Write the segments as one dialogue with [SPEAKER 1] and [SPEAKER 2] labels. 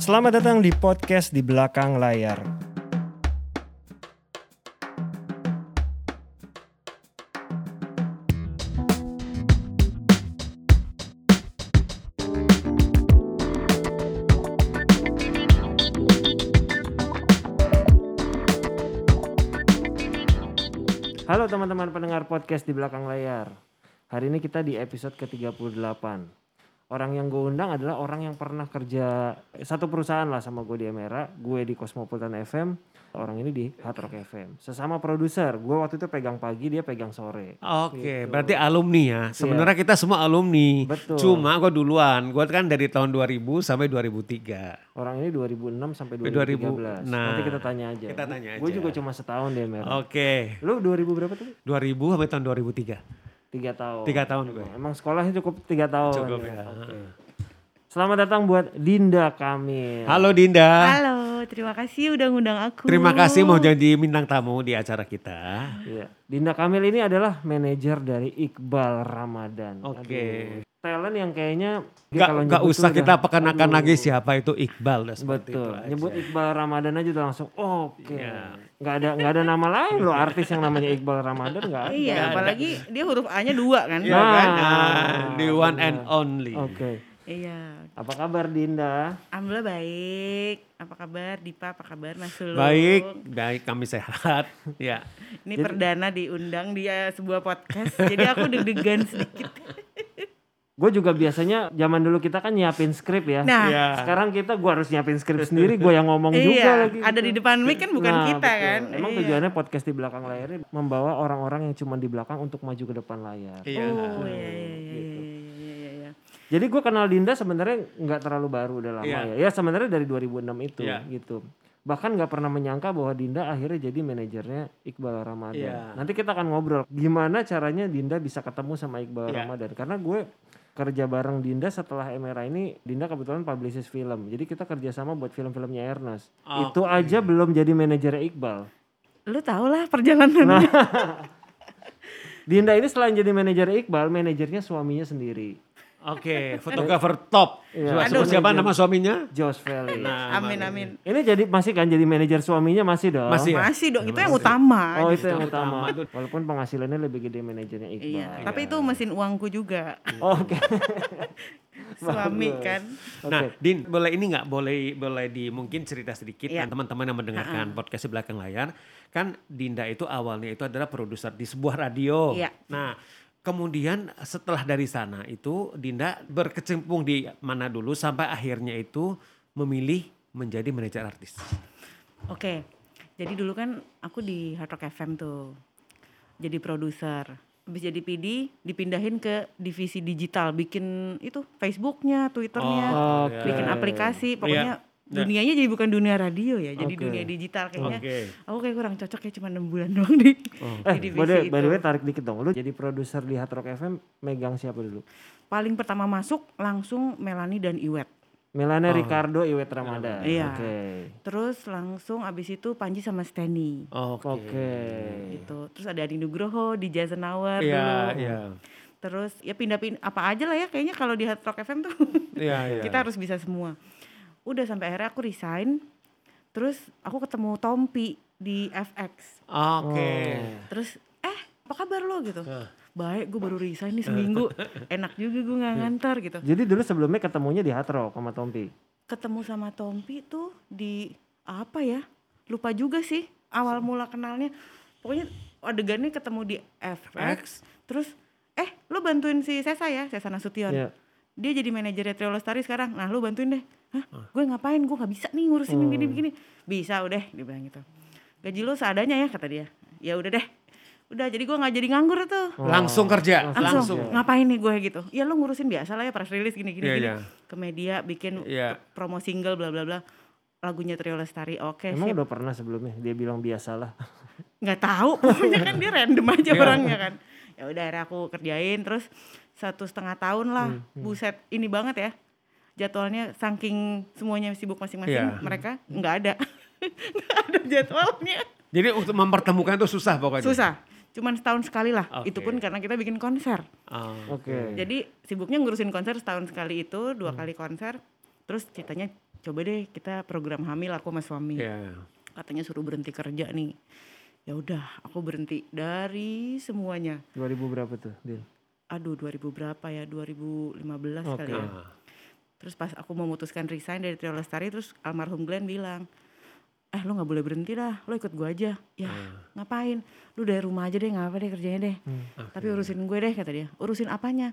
[SPEAKER 1] Selamat datang di podcast di belakang layar. Halo teman-teman pendengar podcast di belakang layar. Hari ini kita di episode ke-38. Orang yang gue undang adalah orang yang pernah kerja satu perusahaan lah sama gue di Emera, gue di Cosmopolitan FM, orang ini di Hard Rock FM. Sesama produser, gue waktu itu pegang pagi, dia pegang sore.
[SPEAKER 2] Oke, berarti alumni ya. Sebenarnya kita semua alumni.
[SPEAKER 1] Betul.
[SPEAKER 2] Cuma gue duluan. Gue kan dari tahun 2000 sampai 2003.
[SPEAKER 1] Orang ini 2006 sampai 2013.
[SPEAKER 2] 2000. Nah,
[SPEAKER 1] Nanti kita tanya aja.
[SPEAKER 2] kita tanya
[SPEAKER 1] Gue
[SPEAKER 2] aja.
[SPEAKER 1] juga cuma setahun di Emera.
[SPEAKER 2] Oke.
[SPEAKER 1] Lu 2000 berapa tuh?
[SPEAKER 2] 2000 sampai tahun 2003.
[SPEAKER 1] Tiga tahun.
[SPEAKER 2] Tiga tahun gue.
[SPEAKER 1] Emang sekolahnya cukup tiga tahun.
[SPEAKER 2] Cukup ya.
[SPEAKER 1] Oke. Selamat datang buat Dinda Kamil.
[SPEAKER 2] Halo Dinda.
[SPEAKER 3] Halo, terima kasih udah ngundang aku.
[SPEAKER 2] Terima kasih mau jadi bintang tamu di acara kita.
[SPEAKER 1] Iya. Dinda Kamil ini adalah manajer dari Iqbal Ramadan.
[SPEAKER 2] Oke.
[SPEAKER 1] Aduh, Talent yang kayaknya dia
[SPEAKER 2] Gak,
[SPEAKER 1] kalau
[SPEAKER 2] gak usah kita pekan-akan
[SPEAKER 1] aduh,
[SPEAKER 2] lagi siapa itu Iqbal. Udah seperti
[SPEAKER 1] Betul.
[SPEAKER 2] itu aja.
[SPEAKER 1] Nyebut Iqbal Ramadan aja udah langsung oke.
[SPEAKER 2] Iya.
[SPEAKER 1] Nggak ada nggak ada nama lain loh artis yang namanya Iqbal Ramadan nggak ada.
[SPEAKER 3] Iya, apalagi dia huruf A-nya dua kan.
[SPEAKER 2] Iya kan?
[SPEAKER 1] Nah,
[SPEAKER 2] Ah, the one and only.
[SPEAKER 1] Oke.
[SPEAKER 3] Iya.
[SPEAKER 1] Apa kabar Dinda?
[SPEAKER 3] Alhamdulillah baik. Apa kabar Dipa? Apa kabar Mas Sulung?
[SPEAKER 2] Baik, baik kami sehat. ya.
[SPEAKER 3] Ini perdana diundang di eh, sebuah podcast. jadi aku deg-degan sedikit.
[SPEAKER 1] Gue juga biasanya zaman dulu kita kan nyiapin skrip ya.
[SPEAKER 3] Nah,
[SPEAKER 2] Iya.
[SPEAKER 1] Sekarang kita gua harus nyiapin skrip sendiri, gue yang ngomong juga
[SPEAKER 3] iya,
[SPEAKER 1] lagi.
[SPEAKER 3] ada di depan mic kan bukan
[SPEAKER 1] Nah,
[SPEAKER 3] kita
[SPEAKER 1] betul.
[SPEAKER 3] kan.
[SPEAKER 1] Emang
[SPEAKER 3] Iya.
[SPEAKER 1] tujuannya podcast di belakang layar ini membawa orang-orang yang cuma di belakang untuk maju ke depan layar.
[SPEAKER 2] Iya.
[SPEAKER 3] Oh, iya iya iya iya iya iya iya.
[SPEAKER 1] Jadi gue kenal Dinda sebenarnya nggak terlalu baru udah lama
[SPEAKER 2] Iya.
[SPEAKER 1] ya. Ya sebenarnya dari 2006 itu
[SPEAKER 2] Iya.
[SPEAKER 1] gitu. Bahkan nggak pernah menyangka bahwa Dinda akhirnya jadi manajernya Iqbal Ramadan.
[SPEAKER 2] Iya.
[SPEAKER 1] Nanti kita akan ngobrol gimana caranya Dinda bisa ketemu sama Iqbal
[SPEAKER 2] Iya.
[SPEAKER 1] Ramadan. Karena gue kerja bareng Dinda setelah Emera ini Dinda kebetulan publicist film. Jadi kita kerja sama buat film-filmnya Ernest.
[SPEAKER 2] Oke.
[SPEAKER 1] Itu aja belum jadi manajernya Iqbal.
[SPEAKER 3] Lu tau lah perjalanannya.
[SPEAKER 1] Dinda ini selain jadi manajer Iqbal, manajernya suaminya sendiri.
[SPEAKER 2] Oke, fotografer top.
[SPEAKER 1] Iya.
[SPEAKER 3] Aduh.
[SPEAKER 2] siapa nama suaminya?
[SPEAKER 1] Josh Valley.
[SPEAKER 2] Nah,
[SPEAKER 3] amin amin.
[SPEAKER 1] Ini jadi masih kan jadi manajer suaminya masih dong.
[SPEAKER 2] Masih ya?
[SPEAKER 3] Masih dong, itu yang utama.
[SPEAKER 1] Oh itu yang
[SPEAKER 2] utama.
[SPEAKER 1] utama. Walaupun penghasilannya lebih gede manajernya Iqbal.
[SPEAKER 3] Iya, tapi itu mesin uangku juga.
[SPEAKER 1] Oke.
[SPEAKER 3] Suami
[SPEAKER 1] Bagus.
[SPEAKER 3] kan.
[SPEAKER 2] Nah, Din, boleh ini nggak? Boleh boleh di mungkin cerita sedikit
[SPEAKER 3] Iya.
[SPEAKER 2] kan teman-teman yang mendengarkan podcast di belakang layar. Kan Dinda itu awalnya itu adalah produser di sebuah radio.
[SPEAKER 3] Iya.
[SPEAKER 2] Nah, kemudian setelah dari sana itu Dinda berkecimpung di mana dulu sampai akhirnya itu memilih menjadi manajer artis.
[SPEAKER 3] Oke, jadi dulu kan aku di Hard Rock FM tuh, jadi produser. Habis jadi PD, dipindahin ke divisi digital, bikin itu Facebooknya, Twitternya,
[SPEAKER 2] Oh,
[SPEAKER 1] Oke.
[SPEAKER 3] bikin aplikasi. Pokoknya
[SPEAKER 2] Iya.
[SPEAKER 3] dunianya jadi bukan dunia radio ya, jadi
[SPEAKER 1] Oke.
[SPEAKER 3] dunia digital kayaknya.
[SPEAKER 2] Oke.
[SPEAKER 3] Aku kayak kurang cocok ya cuma enam bulan doang di,
[SPEAKER 1] Eh,
[SPEAKER 3] di
[SPEAKER 1] by the,
[SPEAKER 3] divisi
[SPEAKER 1] by the way tarik dikit dong. Lu jadi produser di Hard Rock FM megang siapa dulu?
[SPEAKER 3] Paling pertama masuk langsung Melanie dan Iwet.
[SPEAKER 1] Melana
[SPEAKER 2] Oh.
[SPEAKER 1] Ricardo Iwet Ramadan.
[SPEAKER 3] Iya.
[SPEAKER 1] Oke.
[SPEAKER 3] Terus langsung abis itu Panji sama Steny.
[SPEAKER 2] Oke.
[SPEAKER 1] Oke.
[SPEAKER 3] Gitu. Terus ada Adi Nugroho di Jason Hour
[SPEAKER 2] Iya,
[SPEAKER 3] dulu.
[SPEAKER 2] iya.
[SPEAKER 3] Terus ya pindah-pindah apa aja lah ya kayaknya kalau di Hard Rock FM tuh
[SPEAKER 2] Iya, iya.
[SPEAKER 3] kita harus bisa semua. Udah sampai akhirnya aku resign. Terus aku ketemu Tompi di FX.
[SPEAKER 2] Oke.
[SPEAKER 3] Terus eh apa kabar lo gitu? Baik, gue baru resign nih seminggu. Enak juga gue nggak ngantar gitu.
[SPEAKER 1] Jadi dulu sebelumnya ketemunya di Hard Rock sama Tompi.
[SPEAKER 3] Ketemu sama Tompi tuh di apa ya? Lupa juga sih awal mula kenalnya. Pokoknya adegannya ketemu di FX. Terus eh lo bantuin si Sesa ya, Sesa Nasution.
[SPEAKER 1] Iya.
[SPEAKER 3] dia jadi manajernya Trio Lestari sekarang. Nah, lu bantuin deh. Hah? Gue ngapain? Gue nggak bisa nih ngurusin
[SPEAKER 1] Oh.
[SPEAKER 3] begini begini. Bisa udah, dia bilang gitu. Gaji lu seadanya ya kata dia. Ya udah deh. Udah, jadi gue nggak jadi nganggur tuh.
[SPEAKER 2] Langsung kerja,
[SPEAKER 3] Langsung,
[SPEAKER 2] langsung.
[SPEAKER 3] ngapain nih gue gitu? Ya lu ngurusin biasa lah ya press release gini gini
[SPEAKER 2] Iya,
[SPEAKER 3] gini.
[SPEAKER 2] iya.
[SPEAKER 3] Ke media bikin
[SPEAKER 2] Iya.
[SPEAKER 3] promo single bla bla bla. Lagunya Trio Lestari. Oke,
[SPEAKER 1] Emang
[SPEAKER 3] sip.
[SPEAKER 1] udah pernah sebelumnya dia bilang biasalah.
[SPEAKER 3] nggak tahu pokoknya kan dia random aja
[SPEAKER 2] Iya.
[SPEAKER 3] orangnya kan ya udah akhirnya aku kerjain terus satu setengah tahun lah
[SPEAKER 2] Hmm,
[SPEAKER 3] buset ini banget ya jadwalnya saking semuanya sibuk masing-masing
[SPEAKER 2] Iya.
[SPEAKER 3] mereka nggak ada nggak ada jadwalnya
[SPEAKER 2] Jadi untuk mempertemukan itu susah pokoknya.
[SPEAKER 3] susah cuman setahun sekali lah
[SPEAKER 2] Oke.
[SPEAKER 3] itu pun karena kita bikin konser
[SPEAKER 2] Ah,
[SPEAKER 1] Oke.
[SPEAKER 3] jadi sibuknya ngurusin konser setahun sekali itu
[SPEAKER 2] Hmm.
[SPEAKER 3] dua kali konser terus ceritanya coba deh kita program hamil aku sama suami
[SPEAKER 2] Iya.
[SPEAKER 3] katanya suruh berhenti kerja nih ya udah aku berhenti dari semuanya
[SPEAKER 1] 2000 berapa tuh, Din?
[SPEAKER 3] aduh 2000 berapa ya 2015
[SPEAKER 1] Oke.
[SPEAKER 3] kali ya. Terus pas aku memutuskan resign dari Trio Lestari terus almarhum Glenn bilang eh lo nggak boleh berhenti dah lo ikut gua aja. Ya ngapain? Lu dari rumah aja deh ngapa deh kerjanya deh? Tapi urusin gue deh kata dia. Urusin apanya?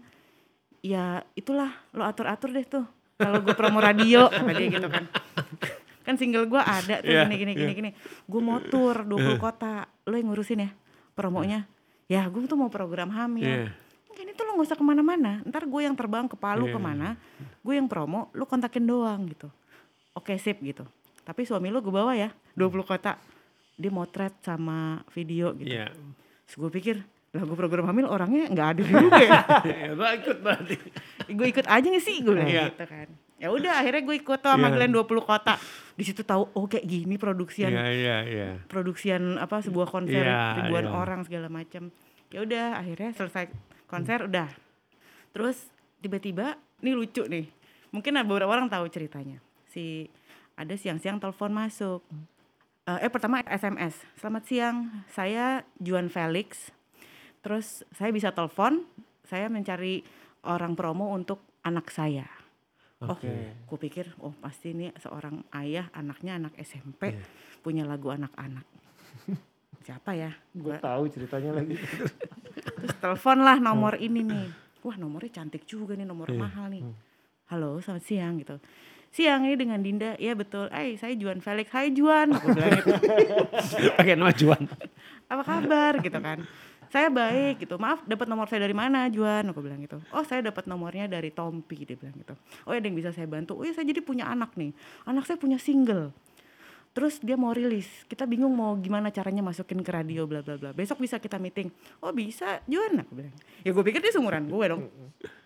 [SPEAKER 3] Ya itulah lo atur atur deh tuh kalau gue promo radio kata dia gitu kan. Kan single gue ada tuh
[SPEAKER 2] Iya,
[SPEAKER 3] gini gini gini gini. Gue mau tour 20 kota lo yang ngurusin ya promonya. Ya gue tuh mau program hamil.
[SPEAKER 2] Iya.
[SPEAKER 3] Ini tuh lo gak usah ke mana-mana ntar gue yang terbang ke Palu
[SPEAKER 2] Iya.
[SPEAKER 3] ke mana gue yang promo lo kontakin doang gitu oke sip gitu tapi suami lo gue bawa ya 20 kota dia motret sama video gitu
[SPEAKER 2] Iya.
[SPEAKER 3] Terus gue pikir lah gue program hamil orangnya nggak ada juga ya
[SPEAKER 2] Ya, Lo ikut berarti.
[SPEAKER 3] gue ikut aja gak sih gue
[SPEAKER 2] Iya.
[SPEAKER 3] gitu kan ya udah akhirnya gue ikut tuh sama
[SPEAKER 2] Iya.
[SPEAKER 3] Glenn 20 kota di situ tahu oh kayak gini produksian
[SPEAKER 2] Iya, iya, iya.
[SPEAKER 3] produksian apa sebuah konser
[SPEAKER 2] Iya,
[SPEAKER 3] ribuan
[SPEAKER 2] iya.
[SPEAKER 3] orang segala macam ya udah akhirnya selesai konser udah. Terus tiba-tiba ini lucu nih. Mungkin ada beberapa orang tahu ceritanya. Si ada siang-siang telepon masuk. Eh, eh pertama SMS selamat siang saya Juan Felix. Terus saya bisa telepon saya mencari orang promo untuk anak saya.
[SPEAKER 1] Oke.
[SPEAKER 3] Oh, gue pikir, oh pasti ini seorang ayah, anaknya anak SMP, punya lagu anak-anak. Siapa ya?
[SPEAKER 1] Gue
[SPEAKER 3] Gua
[SPEAKER 1] tahu ceritanya lagi.
[SPEAKER 3] terus telepon lah nomor ini nih. Wah nomornya cantik juga nih, nomor
[SPEAKER 1] Iya.
[SPEAKER 3] mahal nih.
[SPEAKER 1] Hmm.
[SPEAKER 3] Halo, selamat siang gitu. Siang ini dengan Dinda, iya betul. Eh, saya Juan Felix. Hai Juan, aku bilang gitu.
[SPEAKER 2] Pakai nama Juan.
[SPEAKER 3] Apa kabar gitu kan? Saya baik gitu. Maaf, dapat nomor saya dari mana, Juan? Aku bilang gitu. Oh, saya dapat nomornya dari Tompi, dia bilang gitu. Oh, ada yang bisa saya bantu. Oh, iya saya jadi punya anak nih. Anak saya punya single. Terus dia mau rilis. Kita bingung mau gimana caranya masukin ke radio bla bla bla. Besok bisa kita meeting. Oh, bisa, Juan. Aku bilang. Ya gue pikir dia seumuran gue dong.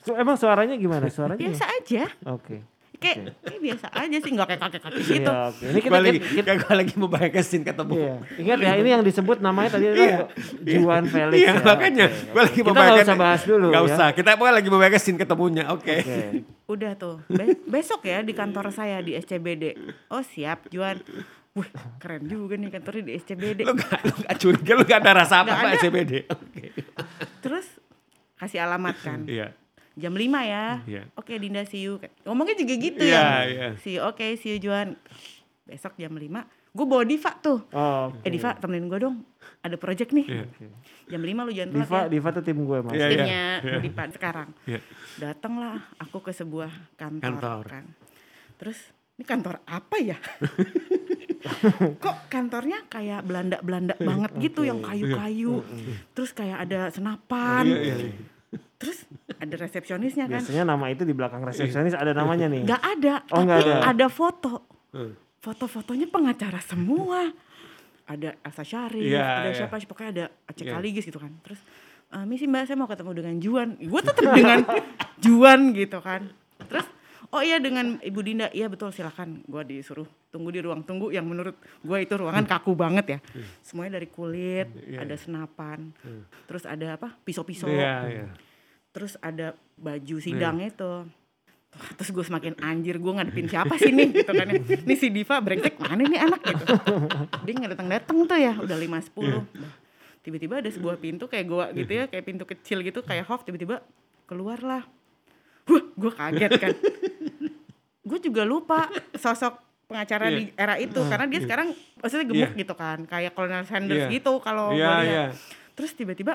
[SPEAKER 1] So, emang suaranya gimana? Suaranya
[SPEAKER 3] Biasa aja.
[SPEAKER 1] Oke.
[SPEAKER 3] Kayak, kayak biasa aja sih, nggak kayak kakek-kakek gitu.
[SPEAKER 1] Iya, oke. Ini kita,
[SPEAKER 2] lagi,
[SPEAKER 1] kita, kita-
[SPEAKER 2] lagi mau bayangkan scene ketemu.
[SPEAKER 1] iya. Ingat ya, ini yang disebut namanya tadi adalah Juan Felix
[SPEAKER 2] Iya,
[SPEAKER 1] ya.
[SPEAKER 2] makanya
[SPEAKER 1] Oke,
[SPEAKER 2] gue lagi
[SPEAKER 1] Kita
[SPEAKER 2] mau
[SPEAKER 1] nggak usah bahas dulu
[SPEAKER 2] Gak
[SPEAKER 1] ya.
[SPEAKER 2] usah, kita pokoknya lagi mau bayangkan scene ketemunya. Oke.
[SPEAKER 1] Oke.
[SPEAKER 3] Udah tuh, be- besok ya di kantor saya di SCBD. Oh siap, Juan. Wih, keren juga nih kantornya di SCBD.
[SPEAKER 2] Lu gak, lu gak curiga, lu gak ada rasa apa-apa
[SPEAKER 3] ada.
[SPEAKER 2] SCBD. Oke.
[SPEAKER 3] Terus kasih alamat kan.
[SPEAKER 2] Iya.
[SPEAKER 3] Jam 5 ya.
[SPEAKER 2] Iya.
[SPEAKER 3] Oke Dinda see you. Ngomongnya juga gitu
[SPEAKER 2] Iya,
[SPEAKER 3] ya.
[SPEAKER 2] iya.
[SPEAKER 3] See you, oke see you Juan. Besok jam 5. Gue bawa Diva tuh.
[SPEAKER 1] Oh, oke.
[SPEAKER 3] Eh Diva temenin gue dong. Ada project nih.
[SPEAKER 2] Iya.
[SPEAKER 3] Jam 5 lu jangan telat
[SPEAKER 1] Diva,
[SPEAKER 3] ya.
[SPEAKER 1] Diva tuh tim gue mas.
[SPEAKER 2] Iya, iya.
[SPEAKER 3] Timnya Diva sekarang.
[SPEAKER 2] Iya.
[SPEAKER 3] Datanglah aku ke sebuah kantor,
[SPEAKER 2] Kantor.
[SPEAKER 3] kan. Terus ini kantor apa ya? Kok kantornya kayak Belanda-Belanda banget gitu yang kayu-kayu. Terus kayak ada senapan.
[SPEAKER 2] Iya, iya, iya.
[SPEAKER 3] Terus ada resepsionisnya kan.
[SPEAKER 1] Biasanya nama itu di belakang resepsionis ada namanya nih.
[SPEAKER 3] Nggak ada,
[SPEAKER 1] Oh,
[SPEAKER 3] tapi
[SPEAKER 1] ada.
[SPEAKER 3] ada. foto.
[SPEAKER 2] Hmm.
[SPEAKER 3] Foto-fotonya pengacara semua. Ada Elsa Syarif,
[SPEAKER 2] Iya,
[SPEAKER 3] ada
[SPEAKER 2] iya.
[SPEAKER 3] siapa, pokoknya ada Aceh
[SPEAKER 2] Iya.
[SPEAKER 3] Kaligis gitu kan. Terus, "Eh, misi mbak saya mau ketemu dengan Juan. Gue tetap dengan Juan gitu kan. Oh iya dengan Ibu Dinda, iya betul. Silakan. Gue disuruh tunggu di ruang tunggu yang menurut gue itu ruangan kaku banget ya. Semuanya dari kulit,
[SPEAKER 2] Iya,
[SPEAKER 3] ada senapan, terus ada apa? Pisau-pisau.
[SPEAKER 2] Iya, iya.
[SPEAKER 3] terus ada baju sidang itu. Wah, terus gue semakin anjir. Gue ngadepin siapa sih nih? Gitu kan ya. ini si Diva brengsek mana nih anak gitu. Dia nggak datang datang tuh ya. Udah lima sepuluh. Tiba-tiba ada sebuah pintu kayak gua gitu ya kayak pintu kecil gitu kayak hof. Tiba-tiba keluarlah. Wah gue kaget kan gue juga lupa sosok pengacara
[SPEAKER 2] Iya.
[SPEAKER 3] di era itu karena dia sekarang maksudnya gemuk
[SPEAKER 2] Iya.
[SPEAKER 3] gitu kan kayak Colonel Sanders
[SPEAKER 2] Iya.
[SPEAKER 3] gitu kalau
[SPEAKER 2] Iya,
[SPEAKER 3] gua lihat.
[SPEAKER 2] iya.
[SPEAKER 3] Terus tiba-tiba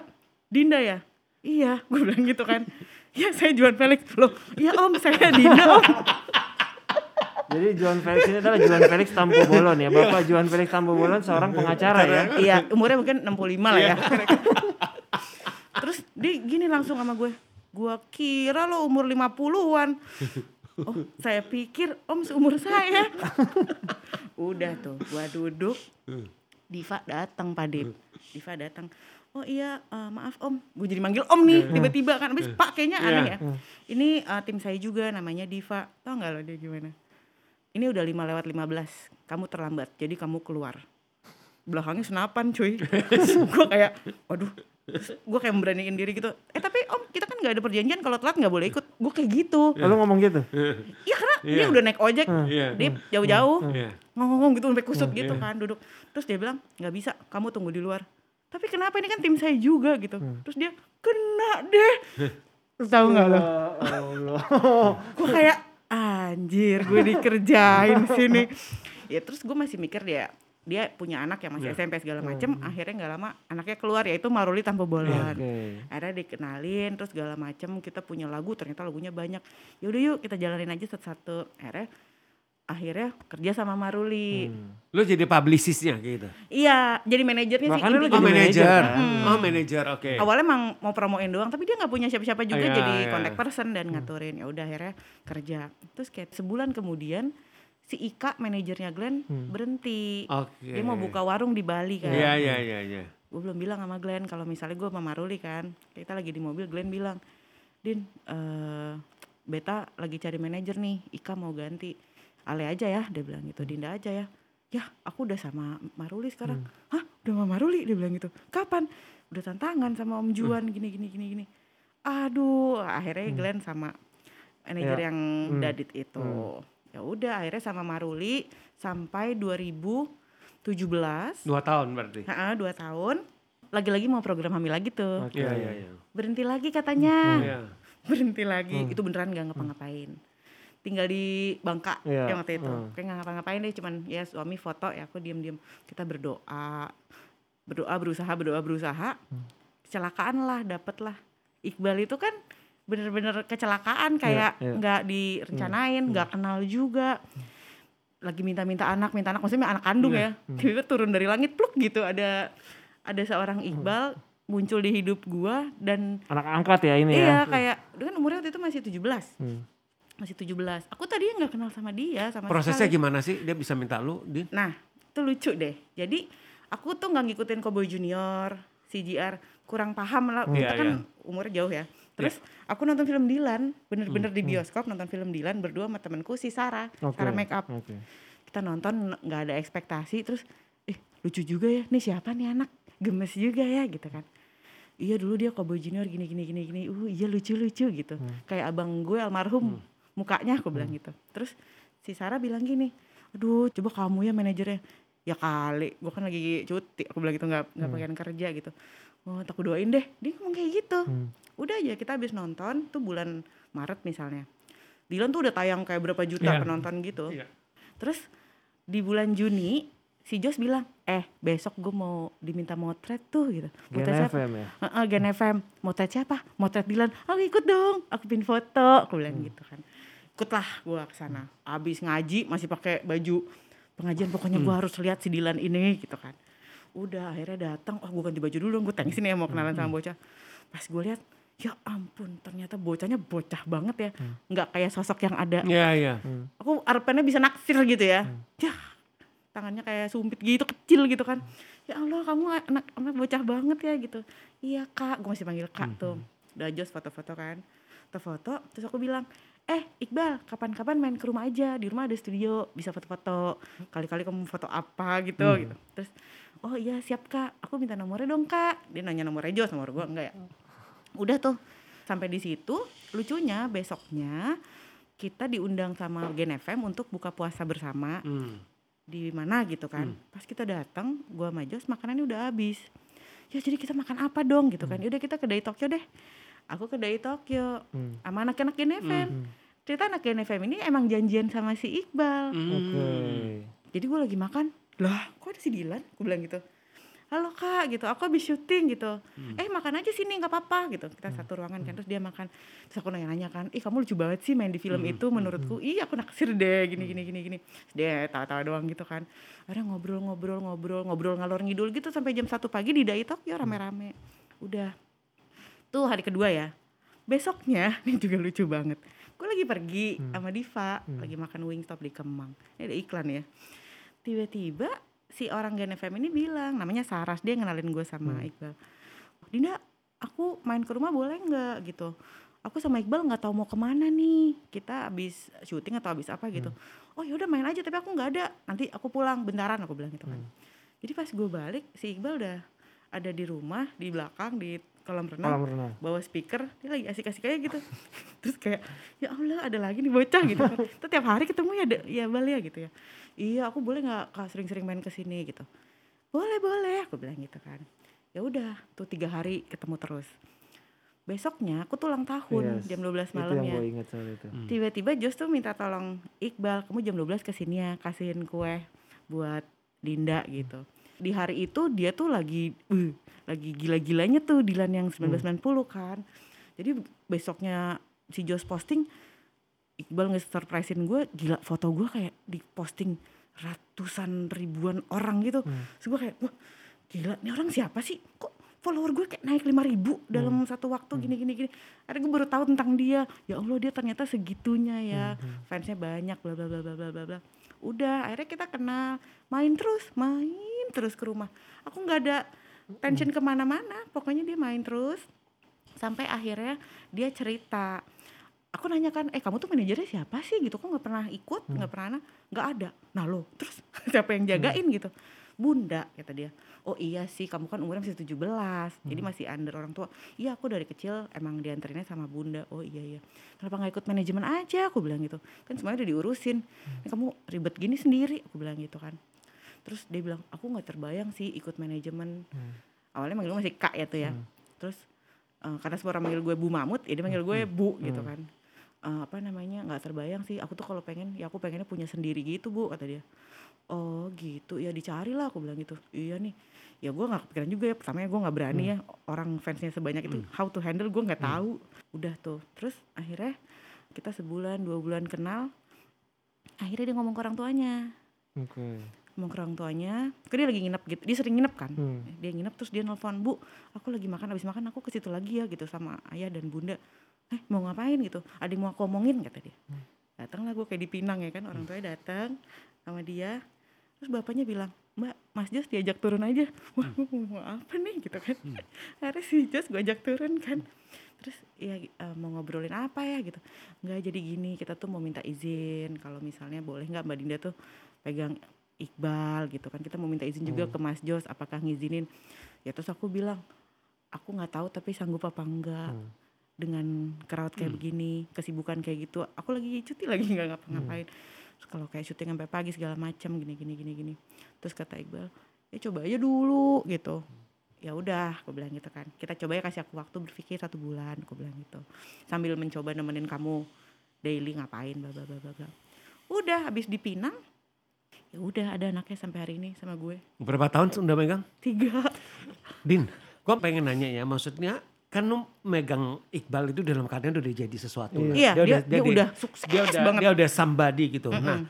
[SPEAKER 3] Dinda ya? Iya, gue bilang gitu kan. Ya saya Juan Felix. Loh, iya om saya Dinda om.
[SPEAKER 1] Jadi Juan Felix ini adalah Juan Felix Tampu Bolon ya. Bapak Juan Felix Tampu Bolon seorang pengacara ya.
[SPEAKER 3] iya, umurnya mungkin 65 lah ya. Terus dia gini langsung sama gue. Gua kira lo umur 50-an. Oh, saya pikir om seumur saya. Udah tuh, gua duduk. Diva datang Pak Dit. Diva datang. Oh iya, eh, maaf Om. Gue jadi manggil Om nih tiba-tiba kan. Habis Pak kayaknya aneh ya. Ini eh, tim saya juga namanya Diva. Tau nggak lo dia gimana? Ini udah 5 lewat 15. Kamu terlambat. Jadi kamu keluar. Belakangnya senapan cuy. gue kayak, waduh. Gue kayak memberaniin diri gitu. Eh tapi Om, kita kan nggak ada perjanjian kalau telat nggak boleh ikut. Gue kayak gitu.
[SPEAKER 1] Lalu ngomong gitu.
[SPEAKER 3] Iya karena dia
[SPEAKER 2] Iya.
[SPEAKER 3] udah naik ojek
[SPEAKER 2] Iya.
[SPEAKER 3] dip jauh-jauh
[SPEAKER 2] Iya.
[SPEAKER 3] ngomong gitu sampai kusut gitu
[SPEAKER 2] iya.
[SPEAKER 3] kan duduk terus dia bilang nggak bisa kamu tunggu di luar tapi kenapa ini kan tim saya juga gitu terus dia kena deh terus tahu nggak lo
[SPEAKER 1] Ya Allah.
[SPEAKER 3] gue kayak anjir gue dikerjain sini ya terus gue masih mikir dia dia punya anak yang masih
[SPEAKER 2] Iya.
[SPEAKER 3] SMP segala macem akhirnya nggak lama anaknya keluar yaitu Maruli tanpa bolon
[SPEAKER 1] Oke.
[SPEAKER 3] akhirnya dikenalin terus segala macem kita punya lagu ternyata lagunya banyak yaudah yuk kita jalanin aja satu-satu akhirnya akhirnya kerja sama Maruli
[SPEAKER 1] Hmm.
[SPEAKER 2] Lu jadi publicistnya gitu.
[SPEAKER 3] iya jadi manajernya sih
[SPEAKER 1] Makanya lu
[SPEAKER 3] intinya.
[SPEAKER 2] Oh
[SPEAKER 1] Jadi manajer,
[SPEAKER 3] kan?
[SPEAKER 2] Oh manajer, oke.
[SPEAKER 3] awalnya emang mau promoin doang tapi dia nggak punya siapa-siapa juga
[SPEAKER 2] Iya,
[SPEAKER 3] jadi
[SPEAKER 2] iya.
[SPEAKER 3] contact person dan ngaturin ya udah akhirnya kerja terus kayak sebulan kemudian si Ika manajernya Glenn berhenti.
[SPEAKER 2] Oke.
[SPEAKER 3] dia mau buka warung di Bali kan.
[SPEAKER 2] Iya, iya, iya, iya.
[SPEAKER 3] gue belum bilang sama Glenn kalau misalnya gue sama Maruli kan. Kita lagi di mobil Glenn bilang Din eh Beta lagi cari manajer nih Ika mau ganti. Ale aja ya dia bilang gitu. Dinda aja ya. Ya aku udah sama Maruli sekarang. Hah? Udah sama Maruli? dia bilang gitu. Kapan? Udah tantangan sama Om Juan gini gini gini gini. Aduh akhirnya Glenn sama manajer
[SPEAKER 1] Ya.
[SPEAKER 3] yang
[SPEAKER 1] Hmm.
[SPEAKER 3] dadit itu ya udah akhirnya sama Maruli sampai 2017
[SPEAKER 2] Dua tahun berarti.
[SPEAKER 3] Ha, dua tahun. Lagi-lagi mau program hamil lagi tuh.
[SPEAKER 1] Oke.
[SPEAKER 2] Iya, iya, iya.
[SPEAKER 3] Berhenti lagi katanya.
[SPEAKER 2] Iya.
[SPEAKER 3] Berhenti lagi. Itu beneran gak ngapa-ngapain. Tinggal di Bangka
[SPEAKER 1] Iya.
[SPEAKER 3] yang waktu itu.
[SPEAKER 1] Hmm.
[SPEAKER 3] Kayak gak ngapa-ngapain deh. Cuman ya suami foto ya aku diem-diem. Kita berdoa. Berdoa berusaha, berdoa berusaha. Kecelakaan lah, dapet lah. Iqbal itu kan bener-bener kecelakaan kayak
[SPEAKER 1] iya.
[SPEAKER 3] nggak direncanain, nggak kenal juga. Lagi minta-minta anak, minta anak maksudnya anak kandung ya. Tiba-tiba turun dari langit pluk gitu ada ada seorang Iqbal muncul di hidup gua dan
[SPEAKER 1] Anak angkat ya ini
[SPEAKER 3] iya
[SPEAKER 1] ya.
[SPEAKER 3] kayak dia kan umurnya waktu itu masih 17.
[SPEAKER 1] Hmm.
[SPEAKER 3] Masih 17. Aku tadinya nggak kenal sama dia sama
[SPEAKER 2] Prosesnya
[SPEAKER 3] sekali.
[SPEAKER 2] gimana sih? Dia bisa minta lu, Din?
[SPEAKER 3] Nah, itu lucu deh. Jadi aku tuh nggak ngikutin Cowboy Junior, CGR, kurang paham lah.
[SPEAKER 2] Iya,
[SPEAKER 3] Kita kan
[SPEAKER 2] iya.
[SPEAKER 3] umurnya jauh ya. Terus aku nonton film Dilan, bener-bener
[SPEAKER 1] Hmm,
[SPEAKER 3] di bioskop nonton film Dilan berdua sama temenku si Sarah,
[SPEAKER 1] Oke.
[SPEAKER 3] Sarah make up.
[SPEAKER 1] Oke.
[SPEAKER 3] Kita nonton nggak ada ekspektasi, terus eh lucu juga ya. Nih siapa nih anak? Gemes juga ya gitu kan. Iya dulu dia Cowboy Junior gini gini gini gini. Uh iya lucu-lucu gitu. Kayak abang gue almarhum mukanya aku bilang gitu. Terus si Sarah bilang gini, aduh coba kamu ya manajernya. Ya kali, gue kan lagi cuti. Aku bilang gitu nggak nggak pengen kerja gitu. Oh tak aku doain deh. Dia ngomong kayak gitu.
[SPEAKER 1] Hmm.
[SPEAKER 3] Udah aja kita habis nonton tuh bulan Maret misalnya. Dilan tuh udah tayang kayak berapa juta
[SPEAKER 2] Iya.
[SPEAKER 3] penonton gitu.
[SPEAKER 2] Iya.
[SPEAKER 3] Terus di bulan Juni si Jos bilang, eh besok gue mau diminta motret tuh gitu.
[SPEAKER 1] Gen
[SPEAKER 3] Motret siapa?
[SPEAKER 1] FM ya.
[SPEAKER 3] Heeh, Gen FM. Motret siapa? Motret Dilan. Aku ikut dong. Aku pin foto. Aku bilang gitu kan. Ikutlah gue ke sana. Abis ngaji masih pakai baju pengajian. Pokoknya gue harus lihat si Dilan ini gitu kan. Udah akhirnya datang. Oh gue ganti baju dulu. Gue tengsin ya mau kenalan sama bocah. Pas gue lihat, ya ampun ternyata bocahnya bocah banget ya. Nggak kayak sosok yang ada.
[SPEAKER 2] Iya, iya.
[SPEAKER 3] aku harapannya bisa naksir gitu ya. Ya tangannya kayak sumpit gitu kecil gitu kan. Ya Allah kamu anak anak bocah banget ya gitu. Iya kak. Gue masih panggil kak tuh. udah jos foto-foto kan. Foto-foto terus aku bilang eh Iqbal kapan-kapan main ke rumah aja. Di rumah ada studio bisa foto-foto. Kali-kali kamu foto apa gitu gitu. Terus oh iya siap kak aku minta nomornya dong kak dia nanya nomornya Jos nomor gue enggak ya udah tuh sampai di situ lucunya besoknya kita diundang sama Gen FM untuk buka puasa bersama
[SPEAKER 2] Hmm.
[SPEAKER 3] di mana gitu kan. Pas kita datang, gua sama Jos makanannya udah habis. Ya jadi kita makan apa dong gitu kan. Udah kita ke Dai Tokyo deh. Aku ke Dai Tokyo
[SPEAKER 1] Hmm.
[SPEAKER 3] sama anak-anak Gen FM. Ternyata anak Gen FM ini emang janjian sama si Iqbal.
[SPEAKER 2] Hmm.
[SPEAKER 1] Oke.
[SPEAKER 3] Jadi gue lagi makan, lah kok ada si Dilan? Gue bilang gitu. Halo kak gitu, aku habis syuting gitu. Eh makan aja sini nggak apa-apa gitu. Kita satu ruangan kan, terus dia makan. Terus aku nanya-nanya kan, ih kamu lucu banget sih main di film itu menurutku. Ih aku naksir deh gini gini gini gini. Terus dia tawa-tawa doang gitu kan. Ada ngobrol-ngobrol-ngobrol, ngobrol ngalor ngidul gitu sampai jam satu pagi di Dai Tokyo rame-rame. Udah. Tuh hari kedua ya. Besoknya, ini juga lucu banget. Gue lagi pergi sama Diva, lagi makan Wingstop di Kemang. Ini ada iklan ya. Tiba-tiba si orang Gen FM ini bilang, namanya Saras, dia ngenalin gue sama Iqbal. Dinda, aku main ke rumah boleh nggak gitu? Aku sama Iqbal nggak tahu mau ke mana nih. Kita habis syuting atau habis apa gitu. Oh yaudah main aja, tapi aku nggak ada. Nanti aku pulang bentaran, aku bilang gitu kan. Jadi pas gue balik, si Iqbal udah ada di rumah, di belakang, di kolam renang
[SPEAKER 1] Kolam renang.
[SPEAKER 3] bawa speaker dia lagi asik-asik aja gitu terus kayak ya Allah ada lagi nih bocah gitu kan terus tiap hari ketemu ya ada ya Bal ya gitu ya iya aku boleh nggak Kak, sering-sering main ke sini? Gitu. Boleh boleh aku bilang gitu kan. Ya udah tuh tiga hari ketemu terus. Besoknya aku tuh ulang tahun
[SPEAKER 1] Yes.
[SPEAKER 3] jam 12
[SPEAKER 1] Itu
[SPEAKER 3] malam ya.
[SPEAKER 1] gue ingat soal itu.
[SPEAKER 3] tiba-tiba Jos tuh minta tolong Iqbal kamu jam 12 ke sini ya kasihin kue buat Dinda gitu. Di hari itu dia tuh lagi uh, lagi gila-gilanya tuh Dilan yang 1990 kan. Jadi besoknya si Jos posting Iqbal nge-surprisein gue gila foto gue kayak di posting ratusan ribuan orang gitu. Terus gue kayak wah gila ini orang siapa sih? Kok follower gue kayak naik 5000 ribu dalam satu waktu? Gini gini gini. Akhirnya gue baru tahu tentang dia. Ya Allah dia ternyata segitunya ya. Fansnya banyak bla bla bla bla bla bla bla. Udah akhirnya kita kenal. Main terus main terus ke rumah. Aku nggak ada tension ke mana-mana. Pokoknya dia main terus. Sampai akhirnya dia cerita aku nanya kan eh kamu tuh manajernya siapa sih? Gitu kok nggak pernah ikut nggak pernah nggak ada. Nah lo terus siapa yang jagain? Gitu. Bunda kata dia. Oh iya sih kamu kan umurnya masih 17 jadi masih under orang tua. Iya aku dari kecil emang dianterinnya sama bunda. Oh iya iya. Kenapa nggak ikut manajemen aja? Aku bilang gitu. Kan semuanya udah diurusin. "Eh, kamu ribet gini sendiri aku bilang gitu kan. Terus dia bilang aku nggak terbayang sih ikut manajemen. Awalnya manggil masih kak ya tuh ya. Terus eh, karena semua orang manggil gue Bu Mamut ya dia manggil gue Bu gitu kan Eh, apa namanya nggak terbayang sih. Aku tuh kalau pengen ya aku pengennya punya sendiri gitu Bu kata dia. Oh gitu. Ya dicari lah aku bilang gitu. Iya nih. Ya gue nggak kepikiran juga ya. Pertamanya gue nggak berani ya. Orang fansnya sebanyak itu how to handle gue nggak tahu. Udah tuh. Terus akhirnya kita sebulan dua bulan kenal. Akhirnya dia ngomong ke orang tuanya.
[SPEAKER 1] Oke.
[SPEAKER 3] Ngomong ke orang tuanya kan dia lagi nginep gitu dia sering nginep kan?
[SPEAKER 1] Hmm.
[SPEAKER 3] dia nginep terus dia nelfon bu aku lagi makan habis makan aku ke situ lagi ya gitu sama ayah dan bunda. Eh mau ngapain? gitu. Ada yang mau aku omongin? kata dia. Datanglah gue kayak di Pinang ya kan orang tuanya datang sama dia. Terus bapaknya bilang mbak mas Jos diajak turun aja. Wah gua mau apa nih? gitu kan. Akhirnya si Jos gue ajak turun kan. Terus ya mau ngobrolin apa ya? gitu. Nggak jadi gini kita tuh mau minta izin. Kalau misalnya boleh nggak mbak Dinda tuh pegang Iqbal gitu kan. Kita mau minta izin juga ke Mas Jos apakah ngizinin? Ya terus aku bilang aku nggak tahu tapi sanggup apa enggak dengan crowd kayak begini kesibukan kayak gitu. Aku lagi cuti lagi nggak ngapa-ngapain. Terus kalau kayak syuting sampai pagi segala macam gini gini gini gini. Terus kata Iqbal ya coba aja dulu gitu. Ya udah aku bilang gitu kan. Kita coba ya kasih aku waktu berpikir satu bulan aku bilang gitu. Sambil mencoba nemenin kamu daily ngapain bla bla bla bla udah habis di Pinang ya udah ada anaknya sampai hari ini sama gue
[SPEAKER 2] Berapa tahun sudah megang?
[SPEAKER 3] tiga
[SPEAKER 2] Din, gue pengen nanya ya, maksudnya kan lu megang Iqbal itu dalam keadaan udah jadi sesuatu. lah.
[SPEAKER 3] Iya, dia- dia udah sukses
[SPEAKER 2] dia udah,
[SPEAKER 3] banget.
[SPEAKER 2] Dia udah somebody gitu. Nah,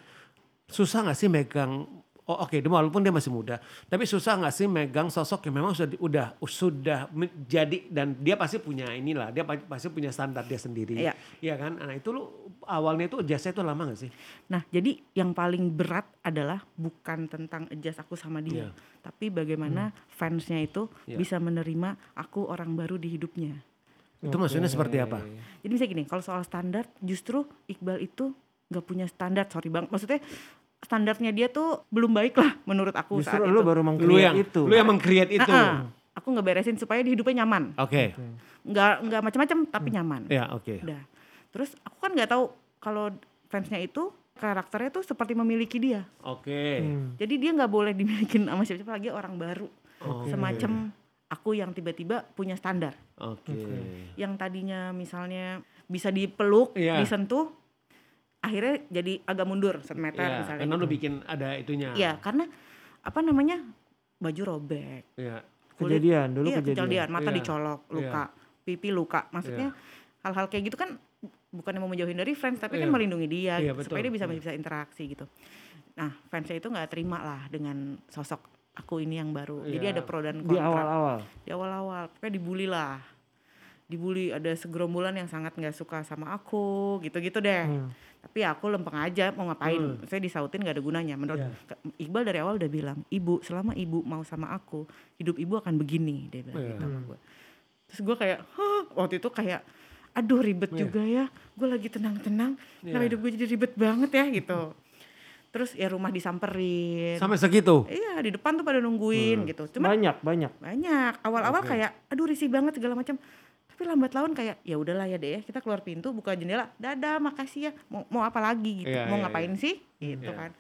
[SPEAKER 2] susah gak sih megang Oh oke, dia walaupun dia masih muda, tapi susah nggak sih megang sosok yang memang sudah udah sudah menjadi dan dia pasti punya inilah, dia pa- pasti punya standar dia sendiri,
[SPEAKER 3] Iya.
[SPEAKER 2] Iya kan? Nah itu lu awalnya itu jasnya itu lama gak sih?
[SPEAKER 3] Nah, jadi yang paling berat adalah bukan tentang adjust aku sama dia,
[SPEAKER 2] Iya.
[SPEAKER 3] tapi bagaimana fansnya itu
[SPEAKER 2] Iya.
[SPEAKER 3] bisa menerima aku orang baru di hidupnya.
[SPEAKER 2] Itu maksudnya seperti apa?
[SPEAKER 3] Jadi misalnya gini, kalau soal standar, justru Iqbal itu nggak punya standar, sorry bang. Maksudnya standarnya dia tuh belum baik lah menurut aku
[SPEAKER 1] Justru
[SPEAKER 3] saat
[SPEAKER 1] lu
[SPEAKER 3] itu.
[SPEAKER 1] baru
[SPEAKER 2] Lu
[SPEAKER 1] meng-create
[SPEAKER 2] yang
[SPEAKER 1] itu.
[SPEAKER 2] lu yang meng-create itu.
[SPEAKER 3] Ah-ah. Aku ngeberesin supaya di hidupnya nyaman,
[SPEAKER 2] Oke.
[SPEAKER 3] nggak nggak macam-macam tapi nyaman.
[SPEAKER 2] Ya oke.
[SPEAKER 3] Udah. Terus aku kan nggak tahu kalau fansnya itu karakternya tuh seperti memiliki dia.
[SPEAKER 2] Oke.
[SPEAKER 1] Hmm.
[SPEAKER 3] Jadi dia nggak boleh dimiliki sama siapa-siapa lagi orang baru.
[SPEAKER 2] Oke.
[SPEAKER 3] Semacam aku yang tiba-tiba punya standar.
[SPEAKER 2] Oke.
[SPEAKER 3] Yang tadinya misalnya bisa dipeluk,
[SPEAKER 2] Iya.
[SPEAKER 3] disentuh, akhirnya jadi agak mundur satu meter
[SPEAKER 2] Iya,
[SPEAKER 3] misalnya.
[SPEAKER 2] karena
[SPEAKER 3] gitu.
[SPEAKER 2] lu bikin ada itunya.
[SPEAKER 3] Iya, karena apa namanya baju robek,
[SPEAKER 2] Iya.
[SPEAKER 3] kulit-
[SPEAKER 1] Kejadian dulu
[SPEAKER 3] iya,
[SPEAKER 1] kejadian.
[SPEAKER 3] mata
[SPEAKER 2] Iya.
[SPEAKER 3] dicolok, luka, pipi luka. Maksudnya hal-hal kayak gitu kan bukannya mau menjauhin dari fans, tapi kan
[SPEAKER 2] Iya.
[SPEAKER 3] melindungi dia
[SPEAKER 2] Iya,
[SPEAKER 3] gitu, supaya dia bisa bisa interaksi gitu. Nah, fansnya itu nggak terima lah dengan sosok aku ini yang baru. Jadi
[SPEAKER 2] Iya.
[SPEAKER 3] ada pro dan
[SPEAKER 1] Di
[SPEAKER 3] kontra.
[SPEAKER 1] awal-awal.
[SPEAKER 3] Di awal-awal, pokoknya dibully lah. Dibully ada segerombolan yang sangat nggak suka sama aku, gitu-gitu deh.
[SPEAKER 1] Hmm.
[SPEAKER 3] Tapi aku lempeng aja mau ngapain. Saya disautin gak ada gunanya. Menurut
[SPEAKER 2] Iya.
[SPEAKER 3] Ke- Iqbal dari awal udah bilang, "Ibu, selama Ibu mau sama aku, hidup Ibu akan begini." Dia bilang
[SPEAKER 2] Iya.
[SPEAKER 3] gitu sama gue. Terus gue kayak, "Hah?" waktu itu kayak aduh ribet
[SPEAKER 2] Iya.
[SPEAKER 3] juga ya. Gue lagi tenang-tenang, kenapa
[SPEAKER 2] Iya.
[SPEAKER 3] hidup gue jadi ribet banget ya gitu. terus ya rumah disamperin
[SPEAKER 2] Sampai segitu.
[SPEAKER 3] iya di depan tuh pada nungguin gitu cuma
[SPEAKER 1] Banyak, banyak.
[SPEAKER 3] banyak awal-awal
[SPEAKER 2] Oke.
[SPEAKER 3] kayak aduh risih banget segala macam tapi lambat laun kayak ya udahlah ya deh kita keluar pintu buka jendela dadah makasih ya mau mau apa lagi gitu
[SPEAKER 2] Iya,
[SPEAKER 3] mau
[SPEAKER 2] iya,
[SPEAKER 3] ngapain sih
[SPEAKER 2] Iya.
[SPEAKER 3] gitu kan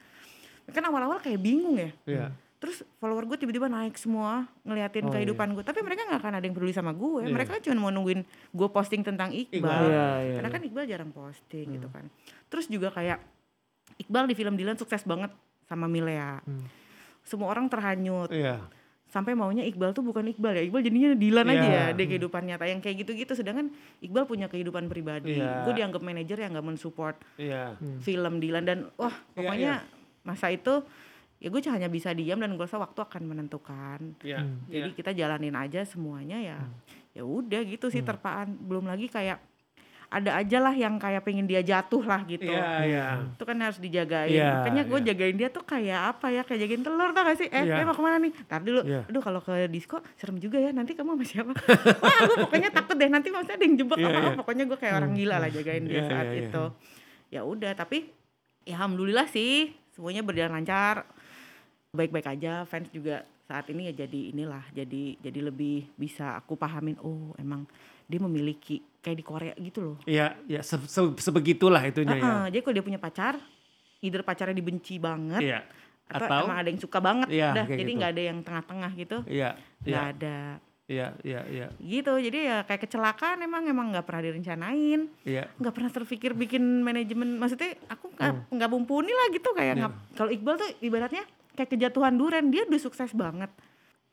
[SPEAKER 3] kan awal-awal kayak bingung ya
[SPEAKER 2] Iya.
[SPEAKER 3] terus follower gue tiba-tiba naik semua ngeliatin
[SPEAKER 1] Oh,
[SPEAKER 3] kehidupan gue tapi mereka nggak akan ada yang peduli sama gue
[SPEAKER 2] Iya.
[SPEAKER 3] mereka cuma mau nungguin gue posting tentang Iqbal,
[SPEAKER 2] Iqbal.
[SPEAKER 1] Iya, iya.
[SPEAKER 3] karena kan Iqbal jarang posting gitu kan terus juga kayak Iqbal di film Dilan sukses banget sama Milea
[SPEAKER 1] Hmm.
[SPEAKER 3] semua orang terhanyut
[SPEAKER 2] Iya.
[SPEAKER 3] Sampai maunya Iqbal tuh bukan Iqbal ya Iqbal jadinya Dilan
[SPEAKER 2] Iya.
[SPEAKER 3] aja ya di kehidupan nyata yang kayak gitu-gitu. Sedangkan Iqbal punya kehidupan pribadi
[SPEAKER 2] Iya.
[SPEAKER 3] gue dianggap manajer yang gak mensupport
[SPEAKER 2] Iya.
[SPEAKER 3] film Dilan. Dan wah
[SPEAKER 2] Iya,
[SPEAKER 3] pokoknya masa itu ya gue hanya bisa diam dan gue rasa waktu akan menentukan.
[SPEAKER 2] Iya.
[SPEAKER 3] jadi kita jalanin aja semuanya ya ya udah gitu sih terpaan. Belum lagi kayak ada aja lah yang kayak pengen dia jatuh lah gitu.
[SPEAKER 2] Iya, iya.
[SPEAKER 3] itu kan harus dijagain.
[SPEAKER 2] Iya,
[SPEAKER 3] makanya gue
[SPEAKER 2] iya.
[SPEAKER 3] jagain dia tuh kayak apa ya? Kayak jagain telur tau gak sih? Eh,
[SPEAKER 2] Iya.
[SPEAKER 3] eh mau ke mana nih? Ntar dulu.
[SPEAKER 2] Iya.
[SPEAKER 3] aduh kalau ke disco serem juga ya. Nanti kamu sama siapa? Wah gue pokoknya takut deh. Nanti maksudnya ada yang jebak apa
[SPEAKER 2] iya.
[SPEAKER 3] pokoknya gue kayak orang gila lah jagain dia
[SPEAKER 2] Iya,
[SPEAKER 3] saat
[SPEAKER 2] iya, iya.
[SPEAKER 3] itu. Ya udah tapi ya alhamdulillah sih. Semuanya berjalan lancar. Baik-baik aja. Fans juga saat ini ya jadi inilah jadi jadi lebih bisa aku pahamin oh emang dia memiliki kayak di Korea gitu loh
[SPEAKER 2] Iya, ya se- se- sebegitulah itunya ya.
[SPEAKER 3] Heeh, jadi kalau dia punya pacar either pacarnya dibenci banget
[SPEAKER 2] Iya.
[SPEAKER 3] atau,
[SPEAKER 2] Atau
[SPEAKER 3] emang ada yang suka banget
[SPEAKER 2] Iya,
[SPEAKER 3] udah jadi
[SPEAKER 2] gitu.
[SPEAKER 3] nggak ada yang tengah-tengah gitu
[SPEAKER 2] iya,
[SPEAKER 3] nggak
[SPEAKER 2] iya,
[SPEAKER 3] ada
[SPEAKER 2] iya, iya, iya,
[SPEAKER 3] gitu jadi ya kayak kecelakaan emang emang nggak pernah direncanain
[SPEAKER 2] iya.
[SPEAKER 3] nggak pernah terpikir bikin manajemen maksudnya aku nggak nggak mumpuni lah gitu kayak
[SPEAKER 2] Iya.
[SPEAKER 3] ngap- kalau Iqbal tuh ibaratnya kayak kejatuhan duren dia udah sukses banget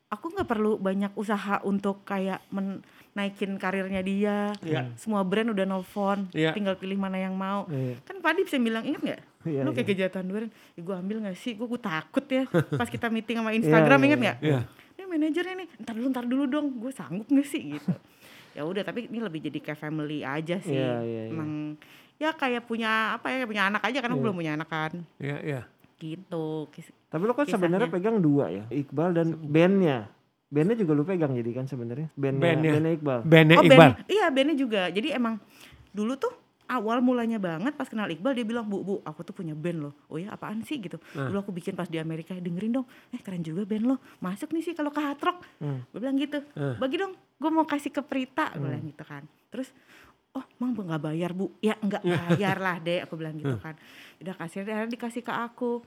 [SPEAKER 3] aku nggak perlu banyak usaha untuk kayak men- naikin karirnya dia
[SPEAKER 2] Iya.
[SPEAKER 3] semua brand udah nelfon
[SPEAKER 2] Iya.
[SPEAKER 3] tinggal pilih mana yang mau
[SPEAKER 1] Iya.
[SPEAKER 3] kan Padi bisa bilang ingat nggak
[SPEAKER 1] Iya,
[SPEAKER 3] lu kayak
[SPEAKER 1] iya.
[SPEAKER 3] kejahatan duren ya, gue ambil nggak sih gue takut ya pas kita meeting sama Instagram
[SPEAKER 1] iya,
[SPEAKER 3] ingat
[SPEAKER 1] iya.
[SPEAKER 3] nggak
[SPEAKER 2] Iya.
[SPEAKER 3] ini manajernya nih ntar dulu ntar dulu dong gue sanggup nggak sih gitu ya udah tapi ini lebih jadi kayak family aja sih
[SPEAKER 1] Iya, iya, iya.
[SPEAKER 3] emang ya kayak punya apa ya kayak punya anak aja karena
[SPEAKER 1] Iya.
[SPEAKER 3] belum punya anak kan
[SPEAKER 2] Iya, iya.
[SPEAKER 3] Gitu Kis-
[SPEAKER 1] Tapi lo kan sebenarnya pegang dua ya, Iqbal dan bandnya. Bandnya juga lu pegang jadi kan sebenarnya. Bandnya,
[SPEAKER 2] Bandnya.
[SPEAKER 1] bandnya Iqbal.
[SPEAKER 2] Bandnya
[SPEAKER 3] oh
[SPEAKER 2] Iqbal.
[SPEAKER 3] band iya bandnya juga jadi emang dulu tuh awal mulanya banget pas kenal Iqbal dia bilang bu bu aku tuh punya band loh oh ya apaan sih gitu
[SPEAKER 2] Nah.
[SPEAKER 3] dulu aku bikin pas di Amerika dengerin dong eh keren juga band lo masuk nih sih kalau ke hard rock
[SPEAKER 1] Hmm.
[SPEAKER 3] gue bilang gitu
[SPEAKER 2] Eh.
[SPEAKER 3] bagi dong gue mau kasih ke Prita gue
[SPEAKER 1] Hmm.
[SPEAKER 3] bilang gitu kan terus oh mang nggak bayar bu? Ya nggak bayar lah deh aku bilang gitu kan. Udah kasih akhirnya dikasih ke aku.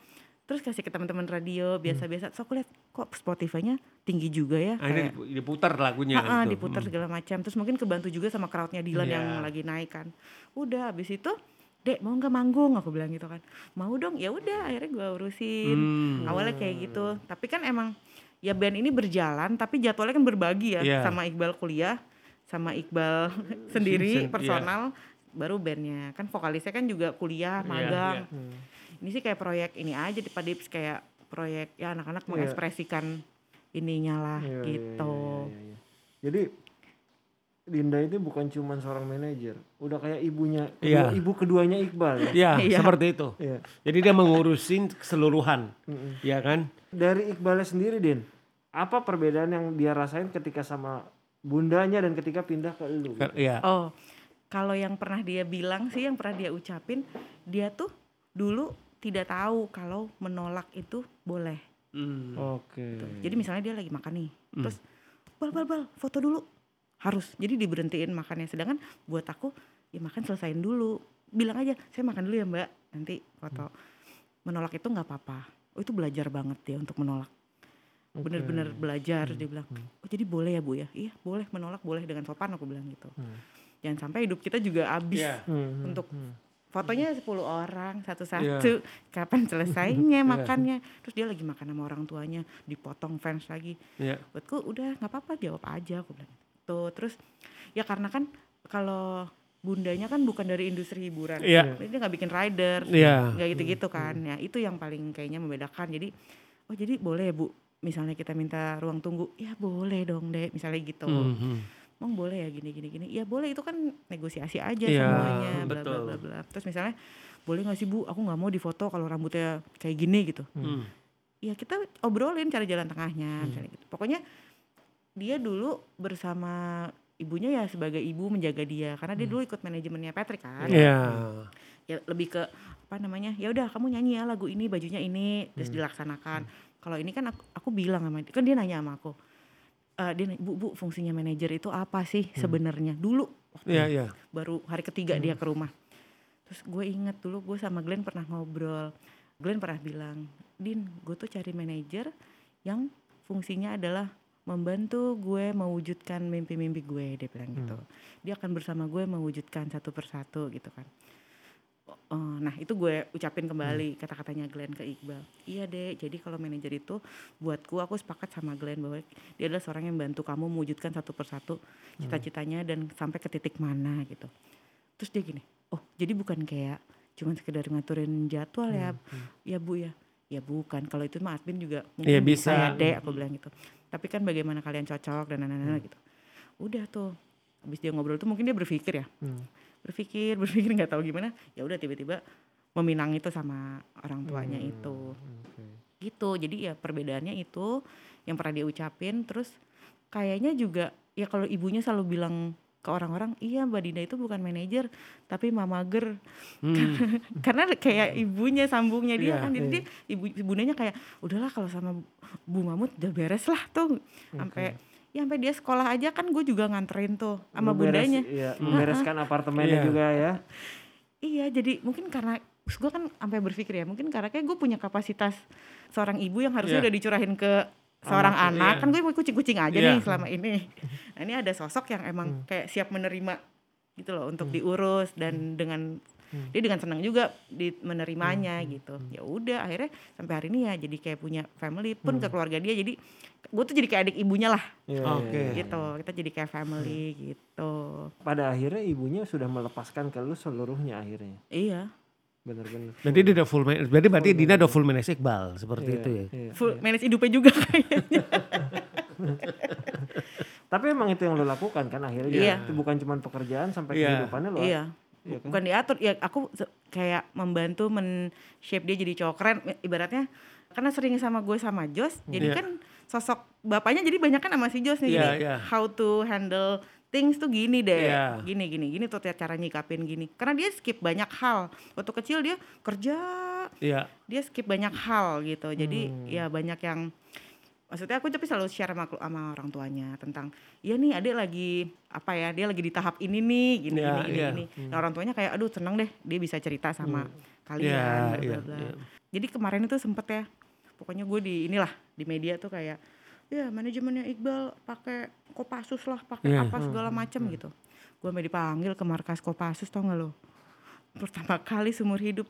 [SPEAKER 3] Terus kasih ke teman-teman radio biasa-biasa. So aku lihat kok Spotify-nya tinggi juga ya
[SPEAKER 2] Akhirnya
[SPEAKER 3] kayak
[SPEAKER 2] dipu- diputar lagunya.
[SPEAKER 3] Ha-ha,
[SPEAKER 2] gitu.
[SPEAKER 3] diputar segala macam. Terus mungkin kebantu juga sama crowdnya Dilan
[SPEAKER 2] Iya.
[SPEAKER 3] yang lagi naik kan. Udah habis itu dek mau nggak manggung? Aku bilang gitu kan. Mau dong. Ya udah akhirnya gue urusin.
[SPEAKER 2] Hmm.
[SPEAKER 3] awalnya kayak gitu. Tapi kan emang ya band ini berjalan tapi jadwalnya kan berbagi ya
[SPEAKER 2] Iya.
[SPEAKER 3] sama Iqbal kuliah sama Iqbal sendiri
[SPEAKER 2] Sen-
[SPEAKER 3] personal baru bandnya kan vokalisnya kan juga kuliah
[SPEAKER 2] Iya,
[SPEAKER 3] magang
[SPEAKER 2] iya.
[SPEAKER 1] Hmm.
[SPEAKER 3] ini sih kayak proyek ini aja di Padips kayak proyek ya anak-anak
[SPEAKER 1] Iya.
[SPEAKER 3] mengekspresikan ininya lah
[SPEAKER 1] Iya, iya,
[SPEAKER 3] gitu
[SPEAKER 1] iya, iya, iya. Jadi Dinda itu bukan cuma seorang manajer, udah kayak ibunya,
[SPEAKER 2] Iya.
[SPEAKER 1] kedua- ibu keduanya Iqbal. ya?
[SPEAKER 2] Iya,
[SPEAKER 3] Iya.
[SPEAKER 2] seperti itu.
[SPEAKER 1] Iya.
[SPEAKER 2] Jadi dia mengurusin keseluruhan,
[SPEAKER 1] Mm-mm.
[SPEAKER 2] ya kan?
[SPEAKER 1] Dari Iqbalnya sendiri, Din, apa perbedaan yang dia rasain ketika sama bundanya dan ketika pindah ke lu?
[SPEAKER 2] Ke- Iya.
[SPEAKER 3] Oh, kalau yang pernah dia bilang sih, yang pernah dia ucapin, dia tuh dulu tidak tahu kalau menolak itu boleh.
[SPEAKER 2] Hmm.
[SPEAKER 1] Oke.
[SPEAKER 3] Jadi misalnya dia lagi makan nih, terus bal bal bal foto dulu harus. Jadi diberhentiin makannya. Sedangkan buat aku ya makan selesain dulu. Bilang aja saya makan dulu ya mbak, nanti foto. Menolak itu nggak apa-apa. Oh itu belajar banget dia untuk menolak.
[SPEAKER 1] Oke.
[SPEAKER 3] Bener-bener belajar dia bilang. Oh jadi boleh ya bu ya? Iya boleh menolak boleh dengan sopan aku bilang gitu.
[SPEAKER 1] Hmm.
[SPEAKER 3] Jangan sampai hidup kita juga habis
[SPEAKER 2] Iya.
[SPEAKER 1] Hmm, hmm,
[SPEAKER 3] untuk
[SPEAKER 1] hmm.
[SPEAKER 3] fotonya 10 orang
[SPEAKER 2] Iya.
[SPEAKER 3] satu-satu kapan selesainya makannya terus dia lagi makan sama orang tuanya dipotong fans lagi
[SPEAKER 2] Iya.
[SPEAKER 3] buatku udah nggak apa-apa jawab aja aku bilang tuh terus ya karena kan kalau bundanya kan bukan dari industri hiburan
[SPEAKER 2] Iya.
[SPEAKER 3] dia nggak bikin rider
[SPEAKER 2] Iya.
[SPEAKER 3] nggak gitu-gitu kan ya itu yang paling kayaknya membedakan jadi oh jadi boleh ya bu misalnya kita minta ruang tunggu ya boleh dong deh misalnya gitu.
[SPEAKER 2] Mhm.
[SPEAKER 3] Emang boleh ya gini gini gini. Ya boleh itu kan negosiasi aja
[SPEAKER 2] Iya,
[SPEAKER 3] semuanya bla bla
[SPEAKER 2] betul.
[SPEAKER 3] bla bla. Terus misalnya boleh nggak sih bu? Aku nggak mau difoto kalau rambutnya kayak gini gitu.
[SPEAKER 2] Hmm.
[SPEAKER 3] ya kita obrolin cari jalan tengahnya misalnya gitu. Pokoknya dia dulu bersama ibunya ya sebagai ibu menjaga dia karena dia dulu ikut manajemennya Patrick kan.
[SPEAKER 2] Iya.
[SPEAKER 3] ya lebih ke apa namanya ya udah kamu nyanyi ya lagu ini bajunya ini terus dilaksanakan kalau ini kan aku, aku bilang sama dia kan dia nanya sama aku Eh, dia nanya, bu bu fungsinya manajer itu apa sih sebenarnya? Dulu waktu
[SPEAKER 2] Iya, iya.
[SPEAKER 3] baru hari ketiga dia ke rumah. Terus gue inget dulu gue sama Glenn pernah ngobrol. Glenn pernah bilang Din gue tuh cari manajer yang fungsinya adalah membantu gue mewujudkan mimpi-mimpi gue dia bilang gitu. Dia akan bersama gue mewujudkan satu persatu gitu kan Oh, nah itu gue ucapin kembali kata-katanya Glenn ke Iqbal. Iya deh, jadi kalau manajer itu buatku aku sepakat sama Glenn bahwa dia adalah seorang yang bantu kamu mewujudkan satu persatu cita-citanya dan sampai ke titik mana gitu. Terus dia gini, oh jadi bukan kayak cuman sekedar ngaturin jadwal ya, ya bu ya. Ya bukan, kalau itu mah admin juga mungkin
[SPEAKER 2] Iya,
[SPEAKER 3] bisa. ya
[SPEAKER 2] bisa.
[SPEAKER 3] deh aku bilang gitu. Tapi kan bagaimana kalian cocok dan lain-lain gitu. Udah tuh, habis dia ngobrol tuh mungkin dia berpikir ya,
[SPEAKER 1] Hmm.
[SPEAKER 3] Berpikir berpikir nggak tahu gimana. Ya udah tiba-tiba meminang itu sama orang tuanya
[SPEAKER 1] Hmm,
[SPEAKER 3] itu.
[SPEAKER 1] oke.
[SPEAKER 3] gitu. Jadi ya perbedaannya itu yang pernah dia ucapin. Terus kayaknya juga ya kalau ibunya selalu bilang ke orang-orang iya mbak Dinda itu bukan manajer tapi mamager
[SPEAKER 2] Hmm.
[SPEAKER 3] karena kayak ibunya sambungnya dia
[SPEAKER 2] Iya,
[SPEAKER 3] kan. Jadi dia ibu ibundanya kayak udahlah kalau sama Bu Mamut udah beres lah tuh. Sampai ya sampai dia sekolah aja kan gue juga nganterin tuh sama
[SPEAKER 1] Memberes-
[SPEAKER 3] bundanya
[SPEAKER 1] iya, membereskan apartemennya
[SPEAKER 2] Iya.
[SPEAKER 1] juga ya.
[SPEAKER 3] Iya, jadi mungkin karena gue kan sampai berpikir ya, mungkin karena kayak gue punya kapasitas seorang ibu yang harusnya
[SPEAKER 2] Iya.
[SPEAKER 3] udah dicurahin ke seorang
[SPEAKER 2] Anak,
[SPEAKER 3] anak,
[SPEAKER 2] iya.
[SPEAKER 3] kan gue mau kucing-kucing aja
[SPEAKER 2] Iya.
[SPEAKER 3] nih selama ini. Nah, ini ada sosok yang emang kayak siap menerima gitu loh untuk diurus dan dengan dia dengan senang juga di menerimanya gitu. Ya udah akhirnya sampai hari ini ya jadi kayak punya family pun ke keluarga dia jadi gue tuh jadi kayak adik ibunya lah
[SPEAKER 1] Iya,
[SPEAKER 2] Oke.
[SPEAKER 1] iya, iya.
[SPEAKER 3] gitu. Kita jadi kayak family gitu.
[SPEAKER 1] Pada akhirnya ibunya sudah melepaskan ke lu seluruhnya akhirnya.
[SPEAKER 3] Iya.
[SPEAKER 1] Bener-bener.
[SPEAKER 2] Berarti dia udah full manage, berarti berarti Dina udah full manage Iqbal seperti
[SPEAKER 1] Iya,
[SPEAKER 2] itu ya.
[SPEAKER 1] iya.
[SPEAKER 3] Full manage hidupnya juga kayaknya.
[SPEAKER 1] Tapi emang itu yang lo lakukan kan akhirnya
[SPEAKER 3] Iya.
[SPEAKER 1] itu bukan cuma pekerjaan sampai
[SPEAKER 2] Iya.
[SPEAKER 1] kehidupannya lo.
[SPEAKER 3] Iya.
[SPEAKER 1] Iya kan?
[SPEAKER 3] Bukan diatur, ya aku kayak membantu men-shape dia jadi cowok keren ibaratnya karena sering sama gue sama Jos, jadi
[SPEAKER 2] Iya.
[SPEAKER 3] kan sosok bapaknya jadi banyak kan sama si Jos nih
[SPEAKER 2] Iya,
[SPEAKER 3] jadi
[SPEAKER 2] iya.
[SPEAKER 3] how to handle things tuh gini deh.
[SPEAKER 2] Iya.
[SPEAKER 3] Gini gini gini tuh cara nyikapin gini. Karena dia skip banyak hal. Waktu kecil dia kerja,
[SPEAKER 2] Iya.
[SPEAKER 3] dia skip banyak hal gitu. Jadi
[SPEAKER 2] Hmm.
[SPEAKER 3] ya banyak yang maksudnya aku tapi selalu share sama, sama orang tuanya tentang ya nih adik lagi apa ya dia lagi di tahap ini nih gini
[SPEAKER 2] Iya,
[SPEAKER 3] gini gini,
[SPEAKER 2] iya.
[SPEAKER 3] gini. Nah, orang tuanya kayak aduh seneng deh dia bisa cerita sama kalian
[SPEAKER 2] Iya,
[SPEAKER 3] bla, bla,
[SPEAKER 2] iya, iya.
[SPEAKER 3] jadi kemarin itu sempet ya pokoknya gue di inilah di media tuh kayak ya manajemennya Iqbal pakai Kopassus lah pakai
[SPEAKER 2] Iya.
[SPEAKER 3] apa segala macam gitu. Gue sampai dipanggil ke markas Kopassus tau gak lo pertama kali seumur hidup.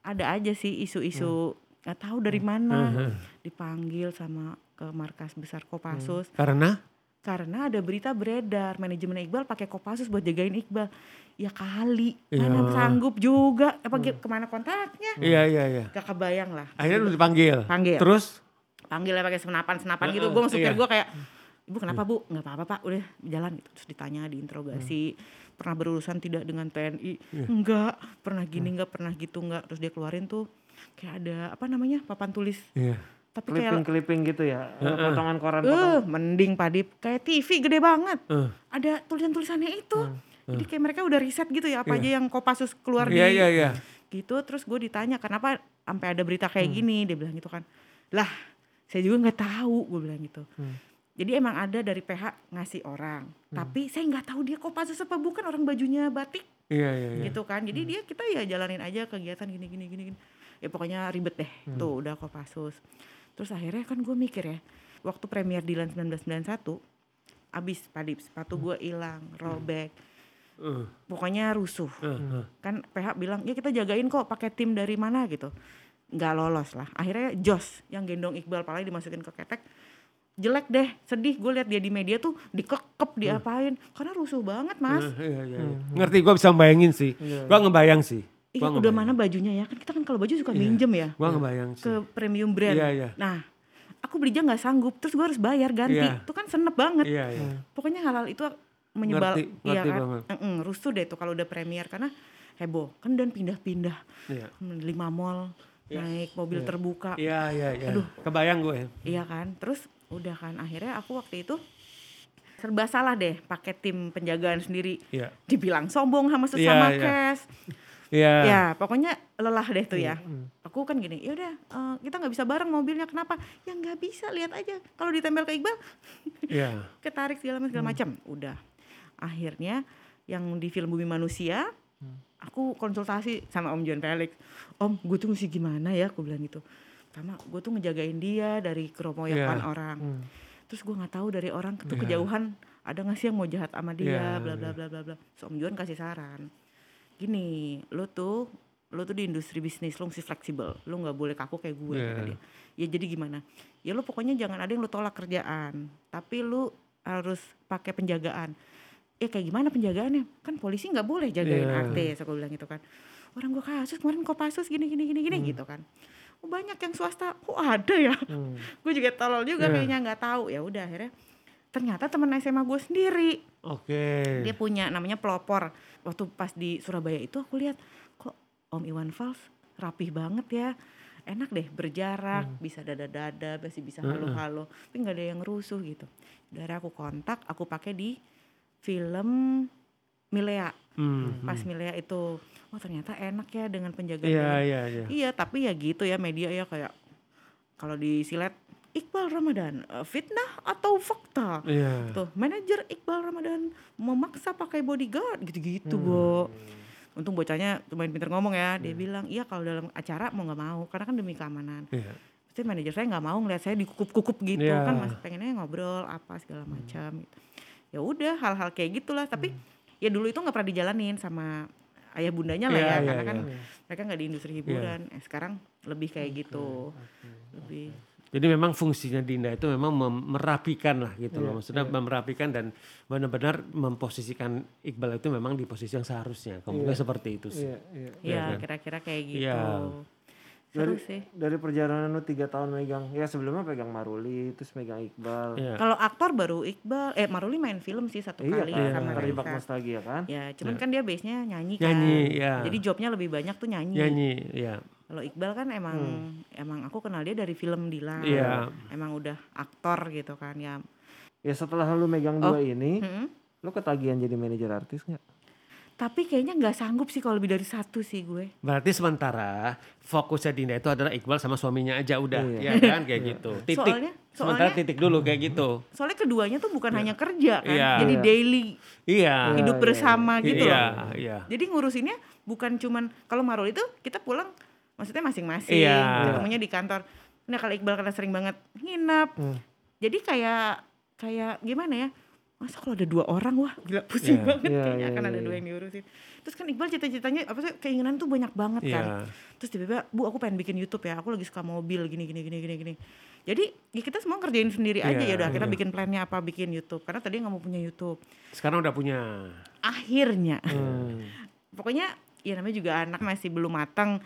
[SPEAKER 3] Ada aja sih isu-isu nggak tahu dari mana. Dipanggil sama ke markas besar Kopassus.
[SPEAKER 2] Karena?
[SPEAKER 3] Karena ada berita beredar manajemen Iqbal pakai Kopassus buat jagain Iqbal. Ya kali
[SPEAKER 2] Iya.
[SPEAKER 3] mana sanggup juga. Apa ge- ke mana kontaknya?
[SPEAKER 2] Iya iya iya.
[SPEAKER 3] gak kebayang lah.
[SPEAKER 2] Akhirnya lu dipanggil.
[SPEAKER 3] Panggil.
[SPEAKER 2] Terus?
[SPEAKER 3] Panggilnya pakai senapan senapan gitu gue masuk
[SPEAKER 2] iya.
[SPEAKER 3] gue kayak ibu kenapa bu? Nggak apa-apa pak. Udah jalan. Gitu. Terus ditanya diinterogasi. Pernah berurusan tidak dengan TNI enggak pernah gini enggak pernah gitu enggak terus dia keluarin tuh kayak ada apa namanya papan tulis.
[SPEAKER 2] Iya.
[SPEAKER 3] Tapi kayak
[SPEAKER 1] Clipping-clipping gitu ya. Potongan koran
[SPEAKER 3] eh mending padip kayak TV gede banget.
[SPEAKER 2] Eh.
[SPEAKER 3] ada tulisan-tulisannya itu. Jadi kayak mereka udah riset gitu ya apa aja yang Kopassus keluar
[SPEAKER 2] Iya
[SPEAKER 3] di
[SPEAKER 2] iya iya.
[SPEAKER 3] gitu. Terus gue ditanya kenapa sampai ada berita kayak
[SPEAKER 2] Hmm.
[SPEAKER 3] gini? Dia bilang gitu kan. Lah saya juga nggak tahu gue bilang gitu.
[SPEAKER 2] Hmm.
[SPEAKER 3] jadi emang ada dari PH ngasih orang. Tapi saya nggak tahu dia Kopassus apa bukan. Orang bajunya batik.
[SPEAKER 2] Iya iya iya.
[SPEAKER 3] gitu kan. Jadi dia kita ya jalanin aja kegiatan gini gini gini, gini. ya pokoknya ribet deh.
[SPEAKER 2] Hmm.
[SPEAKER 3] tuh udah Kopassus terus akhirnya kan gue mikir ya waktu premier Dilan 1991 abis padip sepatu
[SPEAKER 2] Hmm.
[SPEAKER 3] gue hilang robek
[SPEAKER 2] Eh,
[SPEAKER 3] pokoknya rusuh
[SPEAKER 2] eh.
[SPEAKER 3] kan PH bilang ya kita jagain kok pakai tim dari mana gitu nggak lolos lah akhirnya Jos yang gendong Iqbal palanya dimasukin ke ketek jelek deh sedih gue lihat dia di media tuh dikekep diapain karena rusuh banget mas
[SPEAKER 2] Eh, Iya iya. iya. Ngerti gua bisa bayangin sih. Gua ngebayang sih.
[SPEAKER 3] Iya udah
[SPEAKER 2] ngebayang.
[SPEAKER 3] mana bajunya ya kan kita kan kalau baju suka minjem ya
[SPEAKER 2] Gua ngebayang sih.
[SPEAKER 3] ke premium brand
[SPEAKER 2] Iya, iya.
[SPEAKER 3] nah aku beli aja nggak sanggup terus gue harus bayar ganti
[SPEAKER 2] Iya.
[SPEAKER 3] itu kan senep banget
[SPEAKER 2] Iya iya.
[SPEAKER 3] pokoknya halal itu menyebal
[SPEAKER 2] Ngerti,
[SPEAKER 3] iya
[SPEAKER 2] ngerti
[SPEAKER 3] kan
[SPEAKER 2] banget.
[SPEAKER 3] Rusuh deh tuh kalau udah premier karena heboh kan dan pindah-pindah
[SPEAKER 2] Iya.
[SPEAKER 3] Hmm, lima mall naik mobil terbuka
[SPEAKER 2] Iya iya iya. Kebayang gue.
[SPEAKER 3] iya kan terus udah kan akhirnya aku waktu itu serba salah deh pakai tim penjagaan sendiri.
[SPEAKER 2] Iya.
[SPEAKER 3] Dibilang sombong sama sesama
[SPEAKER 2] Iya, iya.
[SPEAKER 3] cash.
[SPEAKER 2] Iya.
[SPEAKER 3] Ya, pokoknya lelah deh tuh ya.
[SPEAKER 1] Hmm.
[SPEAKER 3] Aku kan gini, ya udah eh, kita nggak bisa bareng mobilnya kenapa? Ya nggak bisa, lihat aja. Kalau ditempel ke Iqbal,
[SPEAKER 2] Iya.
[SPEAKER 3] ketarik segala macam segala macam. Udah. Akhirnya yang di film Bumi Manusia, aku konsultasi sama Om John Felix. Om, gue tuh mesti gimana ya? Aku bilang gitu. Pertama, gue tuh ngejagain dia dari keroyokan
[SPEAKER 2] Iya.
[SPEAKER 3] orang.
[SPEAKER 1] Hmm.
[SPEAKER 3] Terus gue nggak tahu dari orang tuh
[SPEAKER 2] Iya.
[SPEAKER 3] kejauhan ada nggak sih yang mau jahat sama dia,
[SPEAKER 2] Iya,
[SPEAKER 3] bla bla bla bla bla. So, Om John kasih saran. Gini, lo tuh lo tuh di industri bisnis lo mesti fleksibel. Lo nggak boleh kaku kayak gue kata
[SPEAKER 2] Iya.
[SPEAKER 3] dia. Ya jadi gimana? Ya lo pokoknya jangan ada yang lo tolak kerjaan. Tapi lo harus pakai penjagaan. Ya kayak gimana penjagaannya? Kan polisi nggak boleh jagain
[SPEAKER 2] Iya.
[SPEAKER 3] artis aku bilang gitu kan. Orang gue kasus kemarin kopassus gini gini gini gini
[SPEAKER 2] Hmm.
[SPEAKER 3] gitu kan. Oh banyak yang swasta. Oh ada ya?
[SPEAKER 1] Hmm.
[SPEAKER 3] gue juga tolol juga
[SPEAKER 2] Iya.
[SPEAKER 3] kayaknya nggak tahu. Ya udah akhirnya ternyata teman SMA gue sendiri.
[SPEAKER 2] Oke.
[SPEAKER 3] dia punya namanya pelopor. Waktu pas di Surabaya itu aku lihat kok Om Iwan Fals rapih banget ya. Enak deh berjarak bisa dada-dada masih bisa halo-halo. Tapi nggak ada yang rusuh gitu. Dari aku kontak aku pakai di film Milea.
[SPEAKER 2] Hmm.
[SPEAKER 3] pas Milea itu oh ternyata enak ya dengan penjagaan
[SPEAKER 2] Iya, iya, iya.
[SPEAKER 3] Iya, tapi ya gitu ya media ya kayak kalau di silet Iqbal Ramadan eh, fitnah atau fakta.
[SPEAKER 2] Iya.
[SPEAKER 3] Tuh, manajer Iqbal Ramadan memaksa pakai bodyguard gitu-gitu,
[SPEAKER 2] Hmm.
[SPEAKER 3] Bo. Untung bocahnya lumayan pinter ngomong ya. Dia bilang, "Iya kalau dalam acara mau nggak mau karena kan demi keamanan."
[SPEAKER 2] Iya.
[SPEAKER 3] Pasti manajer saya nggak mau ngeliat saya dikukup-kukup gitu
[SPEAKER 2] Iya.
[SPEAKER 3] kan masih pengennya ngobrol apa segala macam gitu. Ya udah hal-hal kayak gitulah, tapi ya dulu itu nggak pernah dijalanin sama ayah bundanya lah
[SPEAKER 2] Iya,
[SPEAKER 3] ya
[SPEAKER 2] iya,
[SPEAKER 3] karena kan
[SPEAKER 2] iya.
[SPEAKER 3] mereka nggak di industri hiburan. Eh, sekarang lebih kayak gitu. Lebih
[SPEAKER 2] Jadi memang fungsinya Dinda itu memang mem- merapikan lah gitu
[SPEAKER 1] Iya,
[SPEAKER 2] loh. Maksudnya merapikan dan benar-benar memposisikan Iqbal itu memang di posisi yang seharusnya. Kemudian
[SPEAKER 1] Iya.
[SPEAKER 2] seperti itu sih.
[SPEAKER 1] Iya, iya.
[SPEAKER 2] Iya
[SPEAKER 3] ya
[SPEAKER 2] kan?
[SPEAKER 3] kira-kira kayak gitu.
[SPEAKER 2] Iya.
[SPEAKER 3] Seru
[SPEAKER 1] Dari,
[SPEAKER 3] sih.
[SPEAKER 1] dari perjalanan lu tiga tahun megang, ya sebelumnya pegang Maruli, terus megang Iqbal.
[SPEAKER 2] Iya.
[SPEAKER 3] Kalau aktor baru Iqbal, eh Maruli main film sih satu
[SPEAKER 1] Iya
[SPEAKER 3] kali
[SPEAKER 1] kan,
[SPEAKER 3] sama
[SPEAKER 1] terjebak nostalgia kan.
[SPEAKER 3] Ya, cuman kan dia base-nya nyanyi kan.
[SPEAKER 2] Nyanyi, ya.
[SPEAKER 3] Jadi jobnya lebih banyak tuh nyanyi.
[SPEAKER 2] Nyanyi, ya.
[SPEAKER 3] Kalau Iqbal kan emang emang aku kenal dia dari film Dilan.
[SPEAKER 2] Iya.
[SPEAKER 3] Emang udah aktor gitu kan ya.
[SPEAKER 1] Ya setelah lu megang
[SPEAKER 3] Oh.
[SPEAKER 1] dua ini,
[SPEAKER 3] Mm-mm.
[SPEAKER 1] lu ketagihan jadi manajer artis nggak?
[SPEAKER 3] Tapi kayaknya nggak sanggup sih kalau lebih dari satu sih gue.
[SPEAKER 2] Berarti sementara fokusnya Dinda itu adalah Iqbal sama suaminya aja udah,
[SPEAKER 1] Iya.
[SPEAKER 2] ya kan kayak gitu. Titik.
[SPEAKER 3] Soalnya-
[SPEAKER 2] Sementara
[SPEAKER 3] soalnya-
[SPEAKER 2] titik dulu kayak gitu.
[SPEAKER 3] Soalnya keduanya tuh bukan hanya kerja kan,
[SPEAKER 2] Iya.
[SPEAKER 3] jadi
[SPEAKER 1] Iya.
[SPEAKER 3] daily
[SPEAKER 2] Iya.
[SPEAKER 3] hidup
[SPEAKER 1] iya,
[SPEAKER 3] bersama gitu
[SPEAKER 2] iya,
[SPEAKER 3] loh.
[SPEAKER 2] iya.
[SPEAKER 3] Jadi ngurusinnya bukan cuman kalau Marul itu kita pulang maksudnya masing-masing,
[SPEAKER 2] Iya.
[SPEAKER 3] ketemunya di kantor. Nah kalau Iqbal karena sering banget nginap,
[SPEAKER 1] Hmm.
[SPEAKER 3] jadi kayak kayak gimana ya? Masa kalau ada dua orang wah gila pusing
[SPEAKER 2] Iya.
[SPEAKER 3] banget
[SPEAKER 1] Iya,
[SPEAKER 3] kayaknya
[SPEAKER 1] iya,
[SPEAKER 3] akan ada
[SPEAKER 1] iya.
[SPEAKER 3] dua yang diurusin. Terus kan Iqbal cita-citanya apa sih keinginan tuh banyak banget kan.
[SPEAKER 2] Iya.
[SPEAKER 3] Terus tiba-tiba bu aku pengen bikin YouTube ya, aku lagi suka mobil gini gini gini gini gini. Jadi ya kita semua kerjain sendiri aja
[SPEAKER 2] Iya,
[SPEAKER 3] ya udah kita
[SPEAKER 2] iya.
[SPEAKER 3] bikin plannya apa bikin YouTube karena tadi nggak mau punya YouTube.
[SPEAKER 2] Sekarang udah punya.
[SPEAKER 3] Akhirnya
[SPEAKER 1] Hmm.
[SPEAKER 3] pokoknya ya namanya juga anak masih belum matang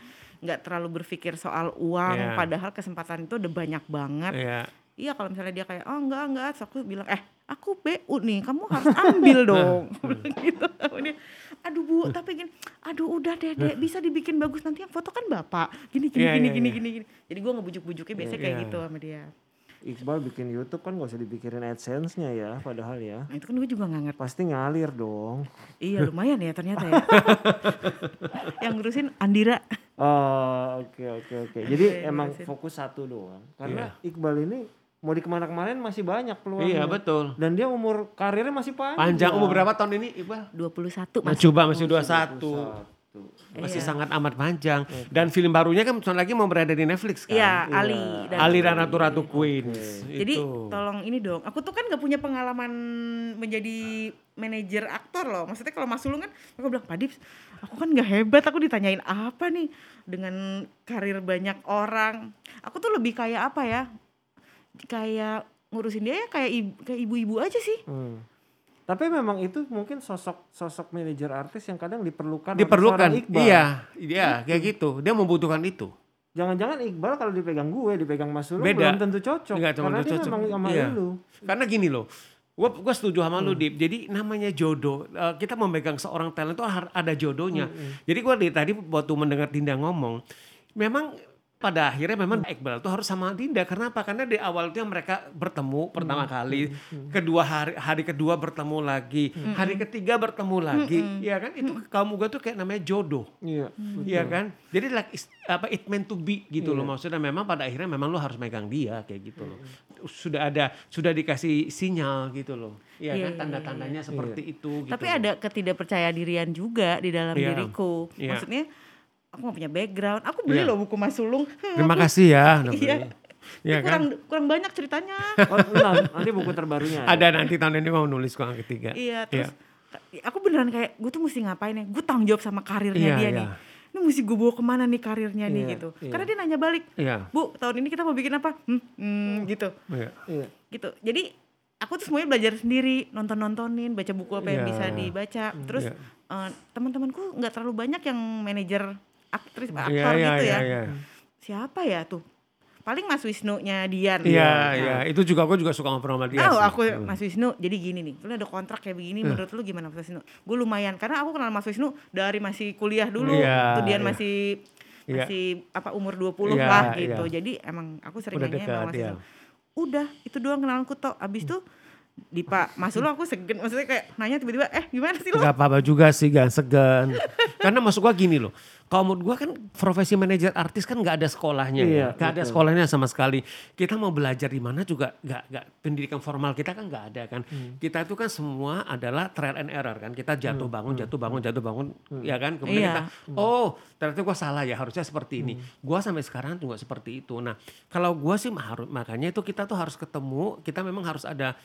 [SPEAKER 3] nggak terlalu berpikir soal uang.
[SPEAKER 2] Iya.
[SPEAKER 3] padahal kesempatan itu udah banyak banget.
[SPEAKER 2] Iya.
[SPEAKER 3] iya kalau misalnya dia kayak oh enggak enggak. Terus aku bilang eh aku BU nih kamu harus ambil dong. Aku bilang gitu. Sama dia, aduh bu tapi gini aduh udah deh deh bisa dibikin bagus nanti yang foto kan bapak. Gini gini
[SPEAKER 2] Iya,
[SPEAKER 3] gini
[SPEAKER 2] iya,
[SPEAKER 3] gini,
[SPEAKER 2] iya.
[SPEAKER 3] gini gini. Jadi gue ngebujuk-bujuknya biasanya kayak
[SPEAKER 2] Iya.
[SPEAKER 3] gitu sama dia
[SPEAKER 1] Iqbal bikin YouTube kan gak usah dipikirin AdSense-nya ya, padahal ya.
[SPEAKER 3] nah, itu kan gue juga nggak ngerti
[SPEAKER 1] Pasti ngalir dong.
[SPEAKER 3] iya lumayan ya ternyata ya yang ngurusin Andira
[SPEAKER 1] Oh, oke oke oke. Jadi
[SPEAKER 3] Iya,
[SPEAKER 1] emang
[SPEAKER 3] ngurusin.
[SPEAKER 1] fokus satu doang. Karena Iqbal ini mau di ke mana-kemana masih banyak peluangnya.
[SPEAKER 2] Iya betul.
[SPEAKER 1] Dan dia umur karirnya masih panjang.
[SPEAKER 2] Panjang umur berapa tahun ini Iqbal?
[SPEAKER 3] 21
[SPEAKER 2] Nah,
[SPEAKER 3] mas
[SPEAKER 2] coba masih 21.
[SPEAKER 1] Satu.
[SPEAKER 2] Masih
[SPEAKER 3] Iya.
[SPEAKER 2] sangat amat panjang. Dan film barunya kan sebentar lagi mau berada di Netflix kan?
[SPEAKER 3] Iya, Ali dan
[SPEAKER 2] Ali dan Ratu Ratu Queens.
[SPEAKER 3] Jadi
[SPEAKER 2] Itu.
[SPEAKER 3] tolong ini dong. Aku tuh kan gak punya pengalaman menjadi manajer aktor loh. Maksudnya kalau Mas Sulung kan aku bilang, "Pak Dips, aku kan gak hebat. Aku ditanyain apa nih dengan karir banyak orang. Aku tuh lebih kayak apa ya? Kayak ngurusin dia ya kayak ibu, kayak ibu-ibu aja sih.
[SPEAKER 1] Hmm. Tapi memang itu mungkin sosok sosok manajer artis yang kadang diperlukan
[SPEAKER 2] diperlukan.
[SPEAKER 1] Iqbal.
[SPEAKER 2] Iya, iya kayak gitu. Dia membutuhkan itu.
[SPEAKER 1] Jangan-jangan Iqbal kalau dipegang gue, dipegang Mas
[SPEAKER 2] Beda.
[SPEAKER 1] belum tentu cocok.
[SPEAKER 2] Nggak cuma
[SPEAKER 1] karena dia
[SPEAKER 2] cocok.
[SPEAKER 1] memang sama
[SPEAKER 2] Iya.
[SPEAKER 1] lu.
[SPEAKER 2] Karena gini loh, gua gua setuju sama
[SPEAKER 1] Hmm.
[SPEAKER 2] lu Dip. Jadi namanya jodoh. Eh, kita memegang seorang talent itu ada jodohnya.
[SPEAKER 1] Hmm,
[SPEAKER 2] Jadi gua dari tadi waktu mendengar Dinda ngomong, memang pada akhirnya memang Iqbal tuh harus sama Dinda karena apa? Karena di awal itu yang mereka bertemu pertama kali, kedua hari hari kedua bertemu lagi, hari ketiga bertemu lagi, ya kan? Itu kamu gue tuh kayak namanya jodoh.
[SPEAKER 1] Iya.
[SPEAKER 2] Iya kan? Jadi like apa it meant to be gitu loh maksudnya memang pada akhirnya memang lu harus megang dia kayak gitu loh. Sudah ada sudah dikasih sinyal gitu loh. Iya
[SPEAKER 3] Iya,
[SPEAKER 2] kan
[SPEAKER 3] iya,
[SPEAKER 2] tanda-tandanya seperti itu gitu.
[SPEAKER 3] Tapi
[SPEAKER 2] loh.
[SPEAKER 3] ada ketidakpercaya dirian juga di dalam
[SPEAKER 2] Iya.
[SPEAKER 3] diriku.
[SPEAKER 2] Iya.
[SPEAKER 3] Maksudnya aku gak punya background. Aku beli
[SPEAKER 2] Iya.
[SPEAKER 3] loh buku Mas Sulung.
[SPEAKER 2] Terima kasih ya.
[SPEAKER 3] Iya.
[SPEAKER 2] Iya kan?
[SPEAKER 3] kurang kurang banyak ceritanya.
[SPEAKER 1] Oh, nanti buku terbarunya.
[SPEAKER 2] Ada nanti tahun ini mau nulis kok yang ketiga.
[SPEAKER 3] iya, terus aku beneran kayak gue tuh mesti ngapain ya? Gue tanggung jawab sama karirnya
[SPEAKER 2] Iya,
[SPEAKER 3] dia
[SPEAKER 2] iya.
[SPEAKER 3] nih. Ini mesti gue bawa ke mana nih karirnya nih
[SPEAKER 1] Iya,
[SPEAKER 3] gitu.
[SPEAKER 1] iya.
[SPEAKER 3] Karena dia nanya balik,
[SPEAKER 2] Iya.
[SPEAKER 3] Bu, tahun ini kita mau bikin apa? Hmm, hmm, gitu.
[SPEAKER 2] Iya.
[SPEAKER 1] Iya.
[SPEAKER 3] gitu jadi aku tuh semuanya belajar sendiri nonton nontonin baca buku apa yang
[SPEAKER 2] Iya.
[SPEAKER 3] bisa dibaca terus
[SPEAKER 2] Iya.
[SPEAKER 3] eh, teman-temanku nggak terlalu banyak yang manajer aktris aktor
[SPEAKER 2] Iya, iya,
[SPEAKER 3] gitu
[SPEAKER 2] iya,
[SPEAKER 3] ya
[SPEAKER 2] iya.
[SPEAKER 3] siapa ya tuh paling Mas Wisnu nya Dian
[SPEAKER 2] Iya, iya. Itu juga aku juga suka ngobrol sama dia sih.
[SPEAKER 3] aku Mas Wisnu jadi gini nih lu ada kontrak kayak begini menurut lu gimana Mas Wisnu gue lumayan karena aku kenal Mas Wisnu dari masih kuliah dulu
[SPEAKER 2] Iya,
[SPEAKER 3] tuh Dian
[SPEAKER 2] iya.
[SPEAKER 3] masih
[SPEAKER 2] Iya.
[SPEAKER 3] masih apa umur 20
[SPEAKER 2] Iya,
[SPEAKER 3] lah
[SPEAKER 2] iya.
[SPEAKER 3] gitu jadi emang aku sering
[SPEAKER 2] Udah
[SPEAKER 3] nanya
[SPEAKER 2] dekat,
[SPEAKER 3] sama Mas
[SPEAKER 2] iya.
[SPEAKER 3] Wisnu udah itu doang kenalanku tok abis tuh di Pak Mas Ulu aku segen maksudnya kayak nanya tiba-tiba eh gimana sih lo
[SPEAKER 2] Gak apa-apa juga sih, gak segan. Karena maksud gua gini loh. Kalau menurut gua kan profesi manajer artis kan gak ada sekolahnya
[SPEAKER 1] Iya,
[SPEAKER 2] ya. Gak ada sekolahnya sama sekali. Kita mau belajar di mana juga gak, gak pendidikan formal kita kan gak ada kan.
[SPEAKER 1] Hmm.
[SPEAKER 2] Kita itu kan semua adalah trial and error kan. Kita jatuh bangun, jatuh bangun, jatuh bangun. Ya kan.
[SPEAKER 3] Iya.
[SPEAKER 2] Kemudian kita oh ternyata gua salah ya harusnya seperti ini.
[SPEAKER 1] Hmm.
[SPEAKER 2] Gua sampai sekarang juga seperti itu. Nah kalau gua sih harus makanya itu kita tuh harus ketemu. Kita memang harus ada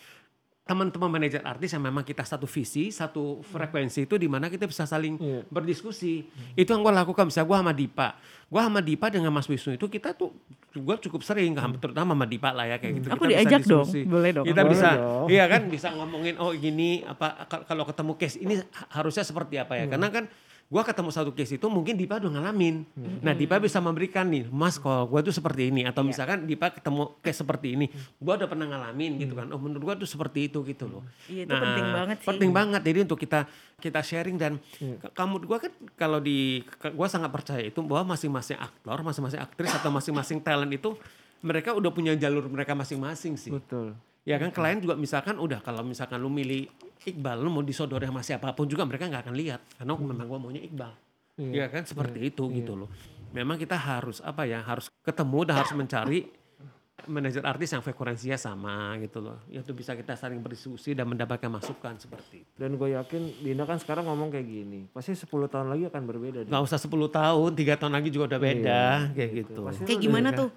[SPEAKER 2] teman-teman manajer artis yang memang kita satu visi, satu frekuensi itu di mana kita bisa saling
[SPEAKER 1] Iya.
[SPEAKER 2] berdiskusi. Itu yang gue lakukan. Misalnya gue sama Dipa. Gue sama Dipa dengan Mas Wisnu itu kita tuh gue cukup sering, terutama sama Dipa lah ya kayak gitu.
[SPEAKER 3] Aku
[SPEAKER 2] Kita bisa
[SPEAKER 3] diajak dong,
[SPEAKER 2] diskusi.
[SPEAKER 3] boleh dong.
[SPEAKER 2] Kita
[SPEAKER 1] Boleh
[SPEAKER 2] bisa,
[SPEAKER 1] dong.
[SPEAKER 2] iya kan bisa ngomongin oh gini apa kal- kalau ketemu case ini ha- harusnya seperti apa ya? Karena kan gua ketemu satu case itu mungkin Dipa udah ngalamin. Nah Dipa bisa memberikan nih, Mas kalau gua tuh seperti ini atau misalkan Dipa ketemu case seperti ini, gua udah pernah ngalamin gitu kan. Oh menurut gua tuh seperti itu gitu loh.
[SPEAKER 3] Iya, itu penting banget sih.
[SPEAKER 2] Penting banget jadi untuk kita kita sharing dan ke- kamu gua kan kalau di gua sangat percaya itu bahwa masing-masing aktor, masing-masing aktris atau masing-masing talent itu mereka udah punya jalur mereka masing-masing sih.
[SPEAKER 1] Betul.
[SPEAKER 2] Ya kan klien juga misalkan udah kalau misalkan lu milih Iqbal lu mau disodori sama siapa pun juga mereka nggak akan lihat karena memang gua maunya Iqbal.
[SPEAKER 1] Iya.
[SPEAKER 2] Ya kan seperti itu gitu loh. Memang kita harus apa ya harus ketemu dan harus mencari manajer artis yang frekuensinya sama gitu loh. Itu bisa kita saling berdiskusi dan mendapatkan masukan seperti itu.
[SPEAKER 1] Dan gue yakin Dinda kan sekarang ngomong kayak gini. Pasti 10 tahun lagi akan berbeda.
[SPEAKER 2] Nggak usah 10 tahun, tiga tahun lagi juga udah beda kayak gitu.
[SPEAKER 1] Pasti
[SPEAKER 3] kayak gimana tuh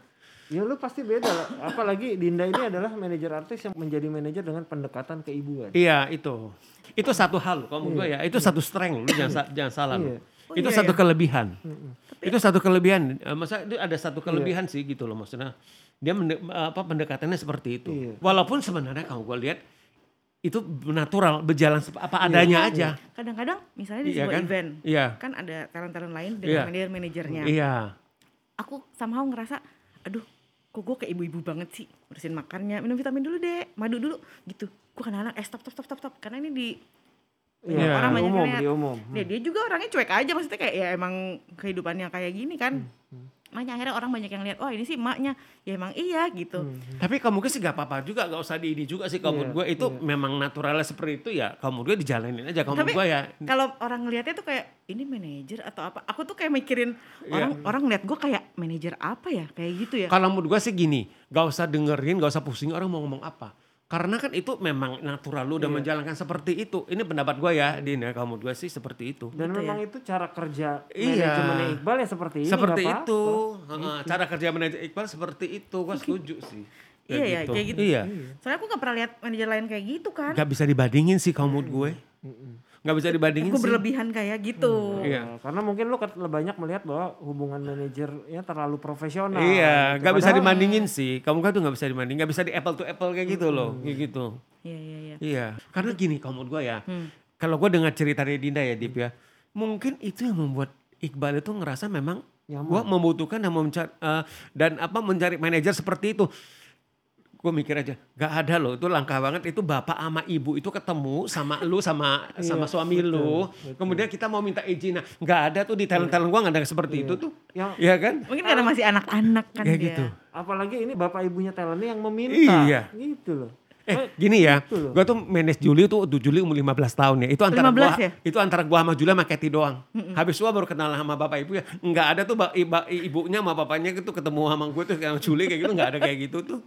[SPEAKER 1] Ya lu pasti beda lah. Apalagi Dinda ini adalah manajer artis yang menjadi manajer dengan pendekatan keibuan.
[SPEAKER 2] Iya itu. Itu satu hal kalau menurut gue ya. Itu satu strength lu jangan, sa- jangan salah.
[SPEAKER 1] Iya.
[SPEAKER 3] Oh,
[SPEAKER 2] itu
[SPEAKER 3] iya,
[SPEAKER 2] satu
[SPEAKER 3] iya.
[SPEAKER 2] kelebihan. Itu satu kelebihan. Eh, Masa itu ada satu kelebihan sih gitu loh maksudnya. Dia mende- apa pendekatannya seperti itu.
[SPEAKER 1] Iya.
[SPEAKER 2] Walaupun sebenarnya kalau gue lihat itu natural, berjalan apa adanya aja.
[SPEAKER 3] kadang-kadang misalnya di
[SPEAKER 2] Iya
[SPEAKER 3] sebuah
[SPEAKER 2] kan?
[SPEAKER 3] event
[SPEAKER 2] Iya.
[SPEAKER 3] kan ada talent-talent lain
[SPEAKER 2] Iya.
[SPEAKER 3] dengan manajer manajernya
[SPEAKER 2] Iya.
[SPEAKER 3] aku somehow ngerasa aduh kok gue kayak ibu-ibu banget sih urusin makannya. Minum vitamin dulu deh madu dulu. Gitu. Gue kadang-kadang eh stop stop stop stop stop. Karena ini di
[SPEAKER 1] Iya,
[SPEAKER 3] orang banyak
[SPEAKER 1] umum,
[SPEAKER 3] lihat.
[SPEAKER 1] di umum.
[SPEAKER 3] dia, dia juga orangnya cuek aja. Maksudnya kayak ya emang kehidupannya kayak gini kan.
[SPEAKER 1] Hmm,
[SPEAKER 3] makanya akhirnya orang banyak yang lihat wah ini sih emaknya ya emang iya gitu
[SPEAKER 1] Hmm.
[SPEAKER 2] Tapi kamu mungkin sih gak apa-apa juga, gak usah di ini juga sih. Kalau
[SPEAKER 1] Iya,
[SPEAKER 2] menurut gue itu memang naturalnya seperti itu ya. Kamu gue dijalanin aja. Menurut gue ya.
[SPEAKER 3] kalau orang ngelihatnya tuh kayak ini manajer atau apa aku tuh kayak mikirin
[SPEAKER 2] Iya.
[SPEAKER 3] orang orang ngeliat gue kayak manajer apa ya kayak gitu ya
[SPEAKER 2] Kalau menurut gue sih gini, gak usah dengerin, gak usah pusing orang mau ngomong apa. Karena kan itu memang natural lu udah menjalankan seperti itu. Ini pendapat gue ya, Din ya. Kalau menurut gue sih seperti itu.
[SPEAKER 1] Dan
[SPEAKER 3] Gitu
[SPEAKER 1] memang itu cara kerja
[SPEAKER 2] Iya.
[SPEAKER 1] manajemennya Iqbal ya seperti ini.
[SPEAKER 2] seperti
[SPEAKER 1] nggak
[SPEAKER 2] itu. Heeh, Cara kerja manajer Iqbal seperti itu. Gue setuju sih.
[SPEAKER 3] Iya, iya, kayak gitu.
[SPEAKER 2] Iya.
[SPEAKER 3] soalnya aku nggak pernah lihat manajer lain kayak gitu kan
[SPEAKER 2] Gak bisa dibandingin sih kalau menurut gue. Gak bisa dibandingin
[SPEAKER 3] aku
[SPEAKER 2] sih.
[SPEAKER 3] berlebihan kayak gitu
[SPEAKER 2] Iya.
[SPEAKER 1] Nah, Karena mungkin lu banyak melihat bahwa hubungan manajernya terlalu profesional.
[SPEAKER 2] Iya,
[SPEAKER 1] gitu.
[SPEAKER 2] gak bisa
[SPEAKER 1] Padahal-
[SPEAKER 2] dibandingin sih. Kamu kan tuh gak bisa dibandingin, gak bisa di apple to apple kayak gitu loh, kayak gitu.
[SPEAKER 3] iya iya iya
[SPEAKER 2] Iya, karena gini kalau menurut gue ya,
[SPEAKER 3] Hmm.
[SPEAKER 2] kalau gue dengar cerita dari Dinda ya Dip ya, mungkin itu yang membuat Iqbal itu ngerasa memang gue membutuhkan dan mencari dan apa mencari manajer seperti itu. Gue mikir aja gak ada loh itu langka banget itu bapak sama ibu itu ketemu sama lu sama sama suami lu kemudian kita mau minta izin nah nggak ada tuh di talent talent gue nggak ada seperti itu tuh
[SPEAKER 1] Yang
[SPEAKER 2] Iya kan
[SPEAKER 3] Mungkin karena masih anak-anak kan
[SPEAKER 2] Kayak
[SPEAKER 3] dia.
[SPEAKER 2] gitu.
[SPEAKER 1] apalagi ini bapak ibunya talentnya yang meminta.
[SPEAKER 2] Iya.
[SPEAKER 1] Gitu loh.
[SPEAKER 2] Eh gini ya,
[SPEAKER 1] Gitu
[SPEAKER 2] gue tuh manage Juli tuh tuh Juli umur 15 tahun ya. Itu antara
[SPEAKER 3] 15
[SPEAKER 2] gua,
[SPEAKER 3] ya?
[SPEAKER 2] itu antara gua sama Juli sama Kathy doang. Habis gua baru kenal sama bapak ibu ya. Nggak ada tuh ba- iba- ibunya sama bapaknya itu ketemu sama gue tuh sama Juli kayak gitu nggak ada kayak gitu tuh.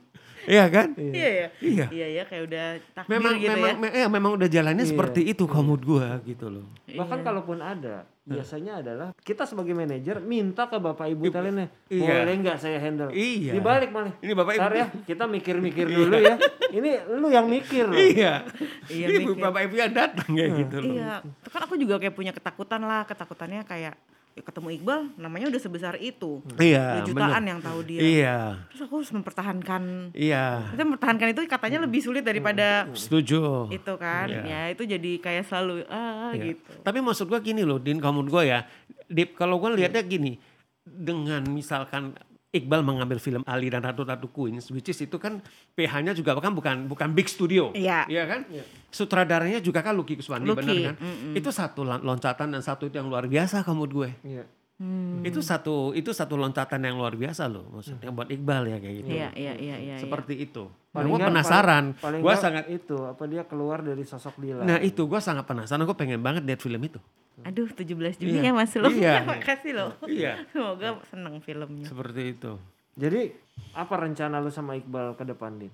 [SPEAKER 2] Iya kan?
[SPEAKER 3] Iya ya.
[SPEAKER 2] Iya.
[SPEAKER 3] Iya ya kayak udah takdir
[SPEAKER 2] Memang
[SPEAKER 3] gitu
[SPEAKER 2] memang
[SPEAKER 3] ya.
[SPEAKER 2] me- eh, memang udah jalannya
[SPEAKER 1] Iya.
[SPEAKER 2] seperti itu menurut gua gitu loh.
[SPEAKER 1] Bahkan kalaupun ada, biasanya adalah kita sebagai manajer minta ke bapak ibu talentnya,
[SPEAKER 2] iya.
[SPEAKER 1] boleh nggak saya handle?
[SPEAKER 2] Iya.
[SPEAKER 1] Dibalik malah.
[SPEAKER 2] Ini bapak ibu.
[SPEAKER 1] Ntar ya, kita mikir-mikir dulu ya. Ini lu yang mikir loh.
[SPEAKER 2] Iya.
[SPEAKER 3] Iya,
[SPEAKER 2] Ini
[SPEAKER 3] mikir.
[SPEAKER 2] bapak ibu yang datang kayak gitu loh.
[SPEAKER 3] Iya, kan aku juga kayak punya ketakutan lah, ketakutannya kayak ya ketemu Iqbal namanya udah sebesar itu.
[SPEAKER 2] Iya,
[SPEAKER 3] jutaan
[SPEAKER 2] bener.
[SPEAKER 3] yang tahu dia.
[SPEAKER 2] Iya.
[SPEAKER 3] Terus aku harus mempertahankan
[SPEAKER 2] Iya.
[SPEAKER 3] kita mempertahankan itu katanya lebih sulit daripada
[SPEAKER 2] Setuju.
[SPEAKER 3] itu kan.
[SPEAKER 2] Iya.
[SPEAKER 3] Ya, itu jadi kayak selalu ah
[SPEAKER 2] Iya.
[SPEAKER 3] gitu.
[SPEAKER 2] Tapi maksud gua gini loh, Din, kamu gue ya, Dip, kalau gua lihatnya gini, dengan misalkan Iqbal mengambil film Ali dan Ratu Ratu Queens, which is itu kan PH-nya juga kan bukan bukan big studio,
[SPEAKER 3] Iya.
[SPEAKER 2] kan? Sutradaranya juga kan Lucky Kuswandi, benar kan?
[SPEAKER 3] mm-mm.
[SPEAKER 2] Itu satu loncatan dan satu yang luar biasa kamu gue.
[SPEAKER 1] Iya.
[SPEAKER 3] Hmm.
[SPEAKER 2] Itu satu itu satu loncatan yang luar biasa loh, maksudnya buat Iqbal ya kayak gitu.
[SPEAKER 3] Iya, iya, iya, iya.
[SPEAKER 2] Seperti itu.
[SPEAKER 1] Paling
[SPEAKER 2] gue penasaran.
[SPEAKER 1] paling- paling
[SPEAKER 2] Gue sangat
[SPEAKER 1] itu apa dia keluar dari sosok Dila.
[SPEAKER 2] Nah itu gue sangat penasaran. Gue pengen banget lihat film itu.
[SPEAKER 3] Aduh, 17 Juni
[SPEAKER 2] Iya.
[SPEAKER 3] ya Mas lo.
[SPEAKER 2] Iya.
[SPEAKER 3] Makasih loh.
[SPEAKER 2] Iya.
[SPEAKER 3] Semoga seneng filmnya.
[SPEAKER 2] Seperti itu.
[SPEAKER 1] Jadi apa rencana lu sama Iqbal ke depan, Din?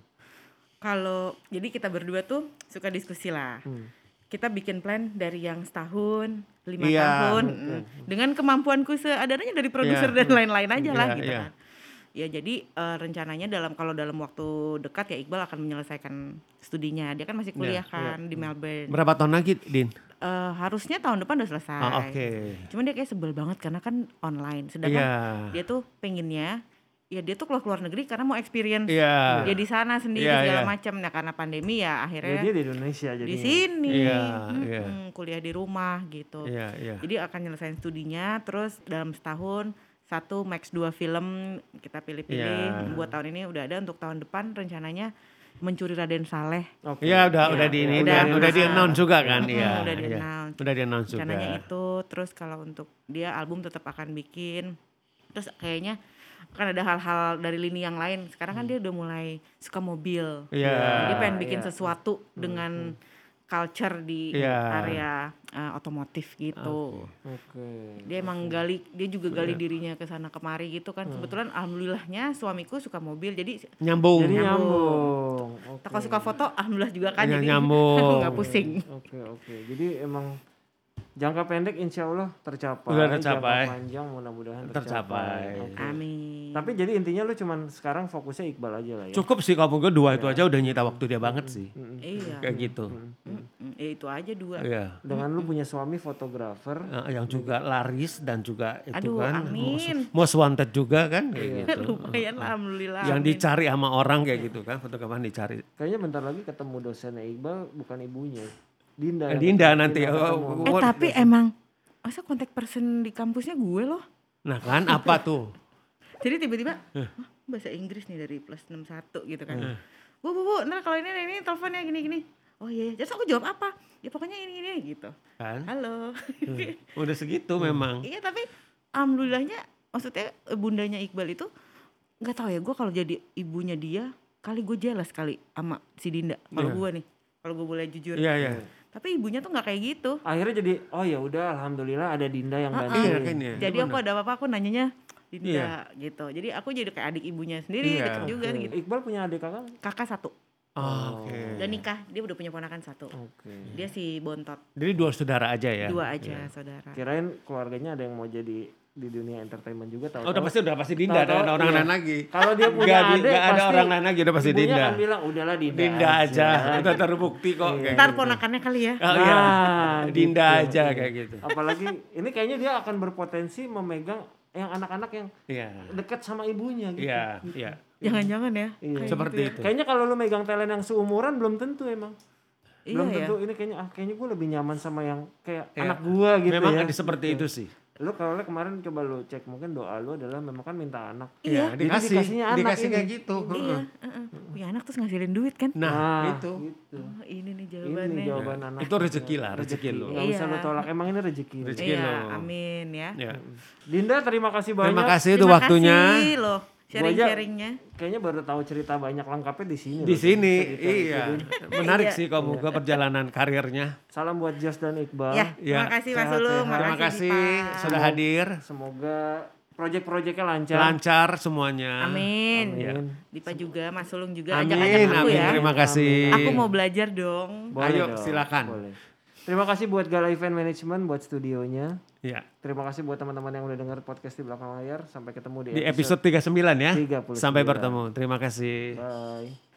[SPEAKER 3] Kalau jadi kita berdua tuh suka diskusi lah.
[SPEAKER 2] Hmm.
[SPEAKER 3] Kita bikin plan dari yang setahun, lima
[SPEAKER 2] Iya.
[SPEAKER 3] tahun, mm, dengan kemampuanku seadanya dari produser
[SPEAKER 2] Iya.
[SPEAKER 3] dan lain-lain aja lah
[SPEAKER 2] Iya,
[SPEAKER 3] gitu
[SPEAKER 2] iya.
[SPEAKER 3] kan. Ya jadi eh, rencananya dalam kalau dalam waktu dekat ya Iqbal akan menyelesaikan studinya. Dia kan masih kuliah
[SPEAKER 2] Iya,
[SPEAKER 3] kan di Melbourne.
[SPEAKER 2] Berapa tahun lagi, Din?
[SPEAKER 3] Eh, harusnya tahun depan udah selesai.
[SPEAKER 2] Ah, Oke.
[SPEAKER 3] Cuman dia kayak sebel banget karena kan online. Sedangkan
[SPEAKER 2] Iya.
[SPEAKER 3] dia tuh pengennya ya dia tuh keluar keluar negeri karena mau experience
[SPEAKER 2] Iya.
[SPEAKER 3] dia di sana sendiri
[SPEAKER 2] Iya,
[SPEAKER 3] segala
[SPEAKER 2] iya.
[SPEAKER 3] macam nah karena pandemi ya
[SPEAKER 1] Ya,
[SPEAKER 3] akhirnya
[SPEAKER 1] dia di Indonesia jadi.
[SPEAKER 3] di sini
[SPEAKER 2] Iya,
[SPEAKER 3] Mm-mm,
[SPEAKER 2] iya.
[SPEAKER 3] kuliah di rumah gitu
[SPEAKER 2] Iya, iya.
[SPEAKER 3] jadi akan nyelesain studinya terus dalam setahun satu max dua film kita pilih-pilih
[SPEAKER 2] Iya.
[SPEAKER 3] buat tahun ini udah ada untuk tahun depan rencananya mencuri Raden Saleh
[SPEAKER 1] Oke.
[SPEAKER 2] Iya, udah
[SPEAKER 3] Iya,
[SPEAKER 2] udah di ini
[SPEAKER 3] udah
[SPEAKER 2] udah, udah di
[SPEAKER 3] announce.
[SPEAKER 2] announce juga kan? Iya.
[SPEAKER 3] udah
[SPEAKER 2] iya.
[SPEAKER 3] di-announce.
[SPEAKER 2] Udah di announce juga.
[SPEAKER 3] rencananya itu terus kalau untuk dia album tetap akan bikin terus kayaknya akan ada hal-hal dari lini yang lain sekarang kan dia udah mulai suka mobil
[SPEAKER 2] Iya.
[SPEAKER 3] dia pengen bikin
[SPEAKER 1] iya.
[SPEAKER 3] sesuatu dengan culture di
[SPEAKER 2] Iya.
[SPEAKER 3] area uh, otomotif gitu
[SPEAKER 1] Oke.
[SPEAKER 3] dia emang gali dia juga gali
[SPEAKER 2] Iya.
[SPEAKER 3] dirinya ke sana kemari gitu kan kebetulan alhamdulillahnya suamiku suka mobil jadi
[SPEAKER 2] Nyambung.
[SPEAKER 1] Jadi
[SPEAKER 3] Nyambung. kalau suka foto alhamdulillah juga kan
[SPEAKER 2] Iya,
[SPEAKER 3] jadi
[SPEAKER 2] nyambung.
[SPEAKER 3] nggak pusing
[SPEAKER 1] Oke oke. Jadi emang jangka pendek insya Allah tercapai.
[SPEAKER 2] Udah tercapai.
[SPEAKER 1] Jangka panjang mudah-mudahan
[SPEAKER 2] Tercapai.
[SPEAKER 1] tercapai. Oke.
[SPEAKER 3] amin
[SPEAKER 1] Tapi jadi intinya lu cuman sekarang fokusnya Iqbal aja lah ya.
[SPEAKER 2] Cukup sih kalau gue dua itu aja udah nyita waktu dia banget sih.
[SPEAKER 3] iya
[SPEAKER 2] Kayak gitu.
[SPEAKER 3] Mm, ya itu aja dua
[SPEAKER 2] Iya.
[SPEAKER 1] Dengan lu punya suami fotografer.
[SPEAKER 2] Eh, yang juga laris dan juga itu
[SPEAKER 3] Aduh,
[SPEAKER 2] kan
[SPEAKER 3] amin.
[SPEAKER 2] most wanted juga kan kayak gitu.
[SPEAKER 3] lumayan alhamdulillah
[SPEAKER 2] yang
[SPEAKER 3] amin.
[SPEAKER 2] dicari sama orang kayak gitu kan fotografer dicari.
[SPEAKER 1] Kayaknya bentar lagi ketemu dosennya Iqbal bukan ibunya. Dinda.
[SPEAKER 2] Eh, Dinda nanti,
[SPEAKER 1] Dinda
[SPEAKER 2] oh,
[SPEAKER 1] ketemu.
[SPEAKER 3] eh
[SPEAKER 2] What-
[SPEAKER 3] tapi emang masa kontak person di kampusnya gue loh
[SPEAKER 2] Nah kan apa tuh?
[SPEAKER 3] jadi tiba-tiba "Hah, bahasa Inggris nih dari plus 61 gitu kan bu bu bu ntar kalau ini ini teleponnya gini gini oh iya iya. terus aku jawab apa ya pokoknya ini ini gitu
[SPEAKER 2] Kan
[SPEAKER 3] halo
[SPEAKER 2] udah segitu memang.
[SPEAKER 3] iya tapi alhamdulillahnya maksudnya eh, bundanya Iqbal itu nggak tahu ya gue kalau jadi ibunya dia kali gue jelas kali sama si Dinda kalau
[SPEAKER 2] Iya.
[SPEAKER 3] gue nih kalau gue boleh jujur
[SPEAKER 2] Iya iya.
[SPEAKER 3] Tapi ibunya tuh nggak kayak gitu
[SPEAKER 1] Akhirnya jadi oh ya udah alhamdulillah ada Dinda yang bantu.
[SPEAKER 2] Iya kayaknya.
[SPEAKER 3] jadi
[SPEAKER 2] Itu
[SPEAKER 3] aku ada apa-apa aku nanyanya Dinda
[SPEAKER 2] Iya.
[SPEAKER 3] gitu jadi aku jadi kayak adik ibunya sendiri
[SPEAKER 2] Iya.
[SPEAKER 3] deket juga
[SPEAKER 1] Oke.
[SPEAKER 3] gitu
[SPEAKER 1] Iqbal punya adik kakak?
[SPEAKER 3] kakak satu
[SPEAKER 2] Oh, Oke.
[SPEAKER 3] udah nikah dia udah punya ponakan satu
[SPEAKER 1] Oke.
[SPEAKER 3] dia si bontot
[SPEAKER 2] Jadi dua saudara aja ya.
[SPEAKER 3] dua aja saudara
[SPEAKER 1] Kirain keluarganya ada yang mau jadi di dunia entertainment juga tahu.
[SPEAKER 2] Oh, udah pasti udah pasti Dinda ada orang
[SPEAKER 1] iya.
[SPEAKER 2] lain lagi.
[SPEAKER 1] Kalau dia punya adik
[SPEAKER 2] nggak ada
[SPEAKER 1] pasti
[SPEAKER 2] orang lain lagi udah pasti
[SPEAKER 1] ibunya
[SPEAKER 2] Dinda.
[SPEAKER 1] kan bilang udahlah Dinda,
[SPEAKER 2] Dinda aja. Udah terbukti kok kayak
[SPEAKER 3] ntar
[SPEAKER 2] gitu.
[SPEAKER 3] ponakannya kali ya
[SPEAKER 2] Oh iya.
[SPEAKER 1] Nah,
[SPEAKER 2] Dinda
[SPEAKER 1] gitu.
[SPEAKER 2] aja kayak gitu.
[SPEAKER 1] Apalagi ini kayaknya dia akan berpotensi memegang yang anak-anak yang
[SPEAKER 2] Iya.
[SPEAKER 1] dekat sama ibunya gitu.
[SPEAKER 2] Iya, iya.
[SPEAKER 3] jangan-jangan ya
[SPEAKER 1] Iya.
[SPEAKER 2] Seperti
[SPEAKER 3] gitu ya.
[SPEAKER 2] itu.
[SPEAKER 1] Kayaknya kalau lu megang talent yang seumuran belum tentu emang.
[SPEAKER 3] iya
[SPEAKER 1] belum
[SPEAKER 3] ya
[SPEAKER 1] tentu ini kayaknya ah kayaknya gue lebih nyaman sama yang kayak
[SPEAKER 2] Iya.
[SPEAKER 1] anak gua gitu
[SPEAKER 2] Memang
[SPEAKER 1] ya.
[SPEAKER 2] seperti itu sih.
[SPEAKER 1] Lu kalau kemarin coba lu cek mungkin doa lu adalah memang kan minta anak.
[SPEAKER 2] Iya,
[SPEAKER 1] Jadi
[SPEAKER 2] dikasih,
[SPEAKER 1] dikasihnya anak
[SPEAKER 2] dikasih
[SPEAKER 1] ini.
[SPEAKER 2] kayak gitu.
[SPEAKER 3] Iya, heeh. punya anak terus ngasilin duit kan?
[SPEAKER 2] Nah, itu.
[SPEAKER 1] Gitu.
[SPEAKER 3] Oh, ini nih
[SPEAKER 1] Ini
[SPEAKER 3] jawabannya.
[SPEAKER 1] jawaban anak.
[SPEAKER 2] Itu rezeki lah, rezeki lu.
[SPEAKER 1] Nggak bisa
[SPEAKER 3] Iya.
[SPEAKER 1] lu tolak. Emang ini rezeki.
[SPEAKER 2] Rezeki
[SPEAKER 3] Iya,
[SPEAKER 2] lo.
[SPEAKER 3] amin ya.
[SPEAKER 2] Ya.
[SPEAKER 1] Dinda terima kasih banyak.
[SPEAKER 2] Terima kasih itu
[SPEAKER 3] Terima
[SPEAKER 2] waktunya.
[SPEAKER 3] kasih loh sharing-sharingnya.
[SPEAKER 1] Kayaknya baru tahu cerita banyak lengkapnya di sini.
[SPEAKER 2] Di
[SPEAKER 1] loh,
[SPEAKER 2] sini,
[SPEAKER 1] cerita
[SPEAKER 2] iya. Menarik
[SPEAKER 3] Iya.
[SPEAKER 2] sih kamu ke perjalanan karirnya.
[SPEAKER 1] Salam buat Jas dan Iqbal.
[SPEAKER 3] Ya, terima
[SPEAKER 2] Ya.
[SPEAKER 3] kasih Mas. Sulung,
[SPEAKER 2] Terima kasih
[SPEAKER 3] Dipa.
[SPEAKER 2] sudah hadir.
[SPEAKER 1] Semoga proyek-proyeknya lancar.
[SPEAKER 2] Lancar semuanya.
[SPEAKER 3] Amin.
[SPEAKER 1] Amin.
[SPEAKER 3] Dipa juga, Mas Sulung juga
[SPEAKER 2] Amin,
[SPEAKER 3] ajak-ajak aku
[SPEAKER 2] amin.
[SPEAKER 3] ya.
[SPEAKER 2] Terima kasih.
[SPEAKER 3] Aku mau belajar dong.
[SPEAKER 1] Boleh
[SPEAKER 2] Ayo,
[SPEAKER 1] dong,
[SPEAKER 2] silakan.
[SPEAKER 1] Boleh. Terima kasih buat Gala Event Management buat studionya.
[SPEAKER 2] Ya.
[SPEAKER 1] Terima kasih buat teman-teman yang udah dengar podcast di belakang layar. Sampai ketemu di,
[SPEAKER 2] Di episode 39 ya.
[SPEAKER 1] 39.
[SPEAKER 2] Sampai bertemu. Terima kasih.
[SPEAKER 1] Bye.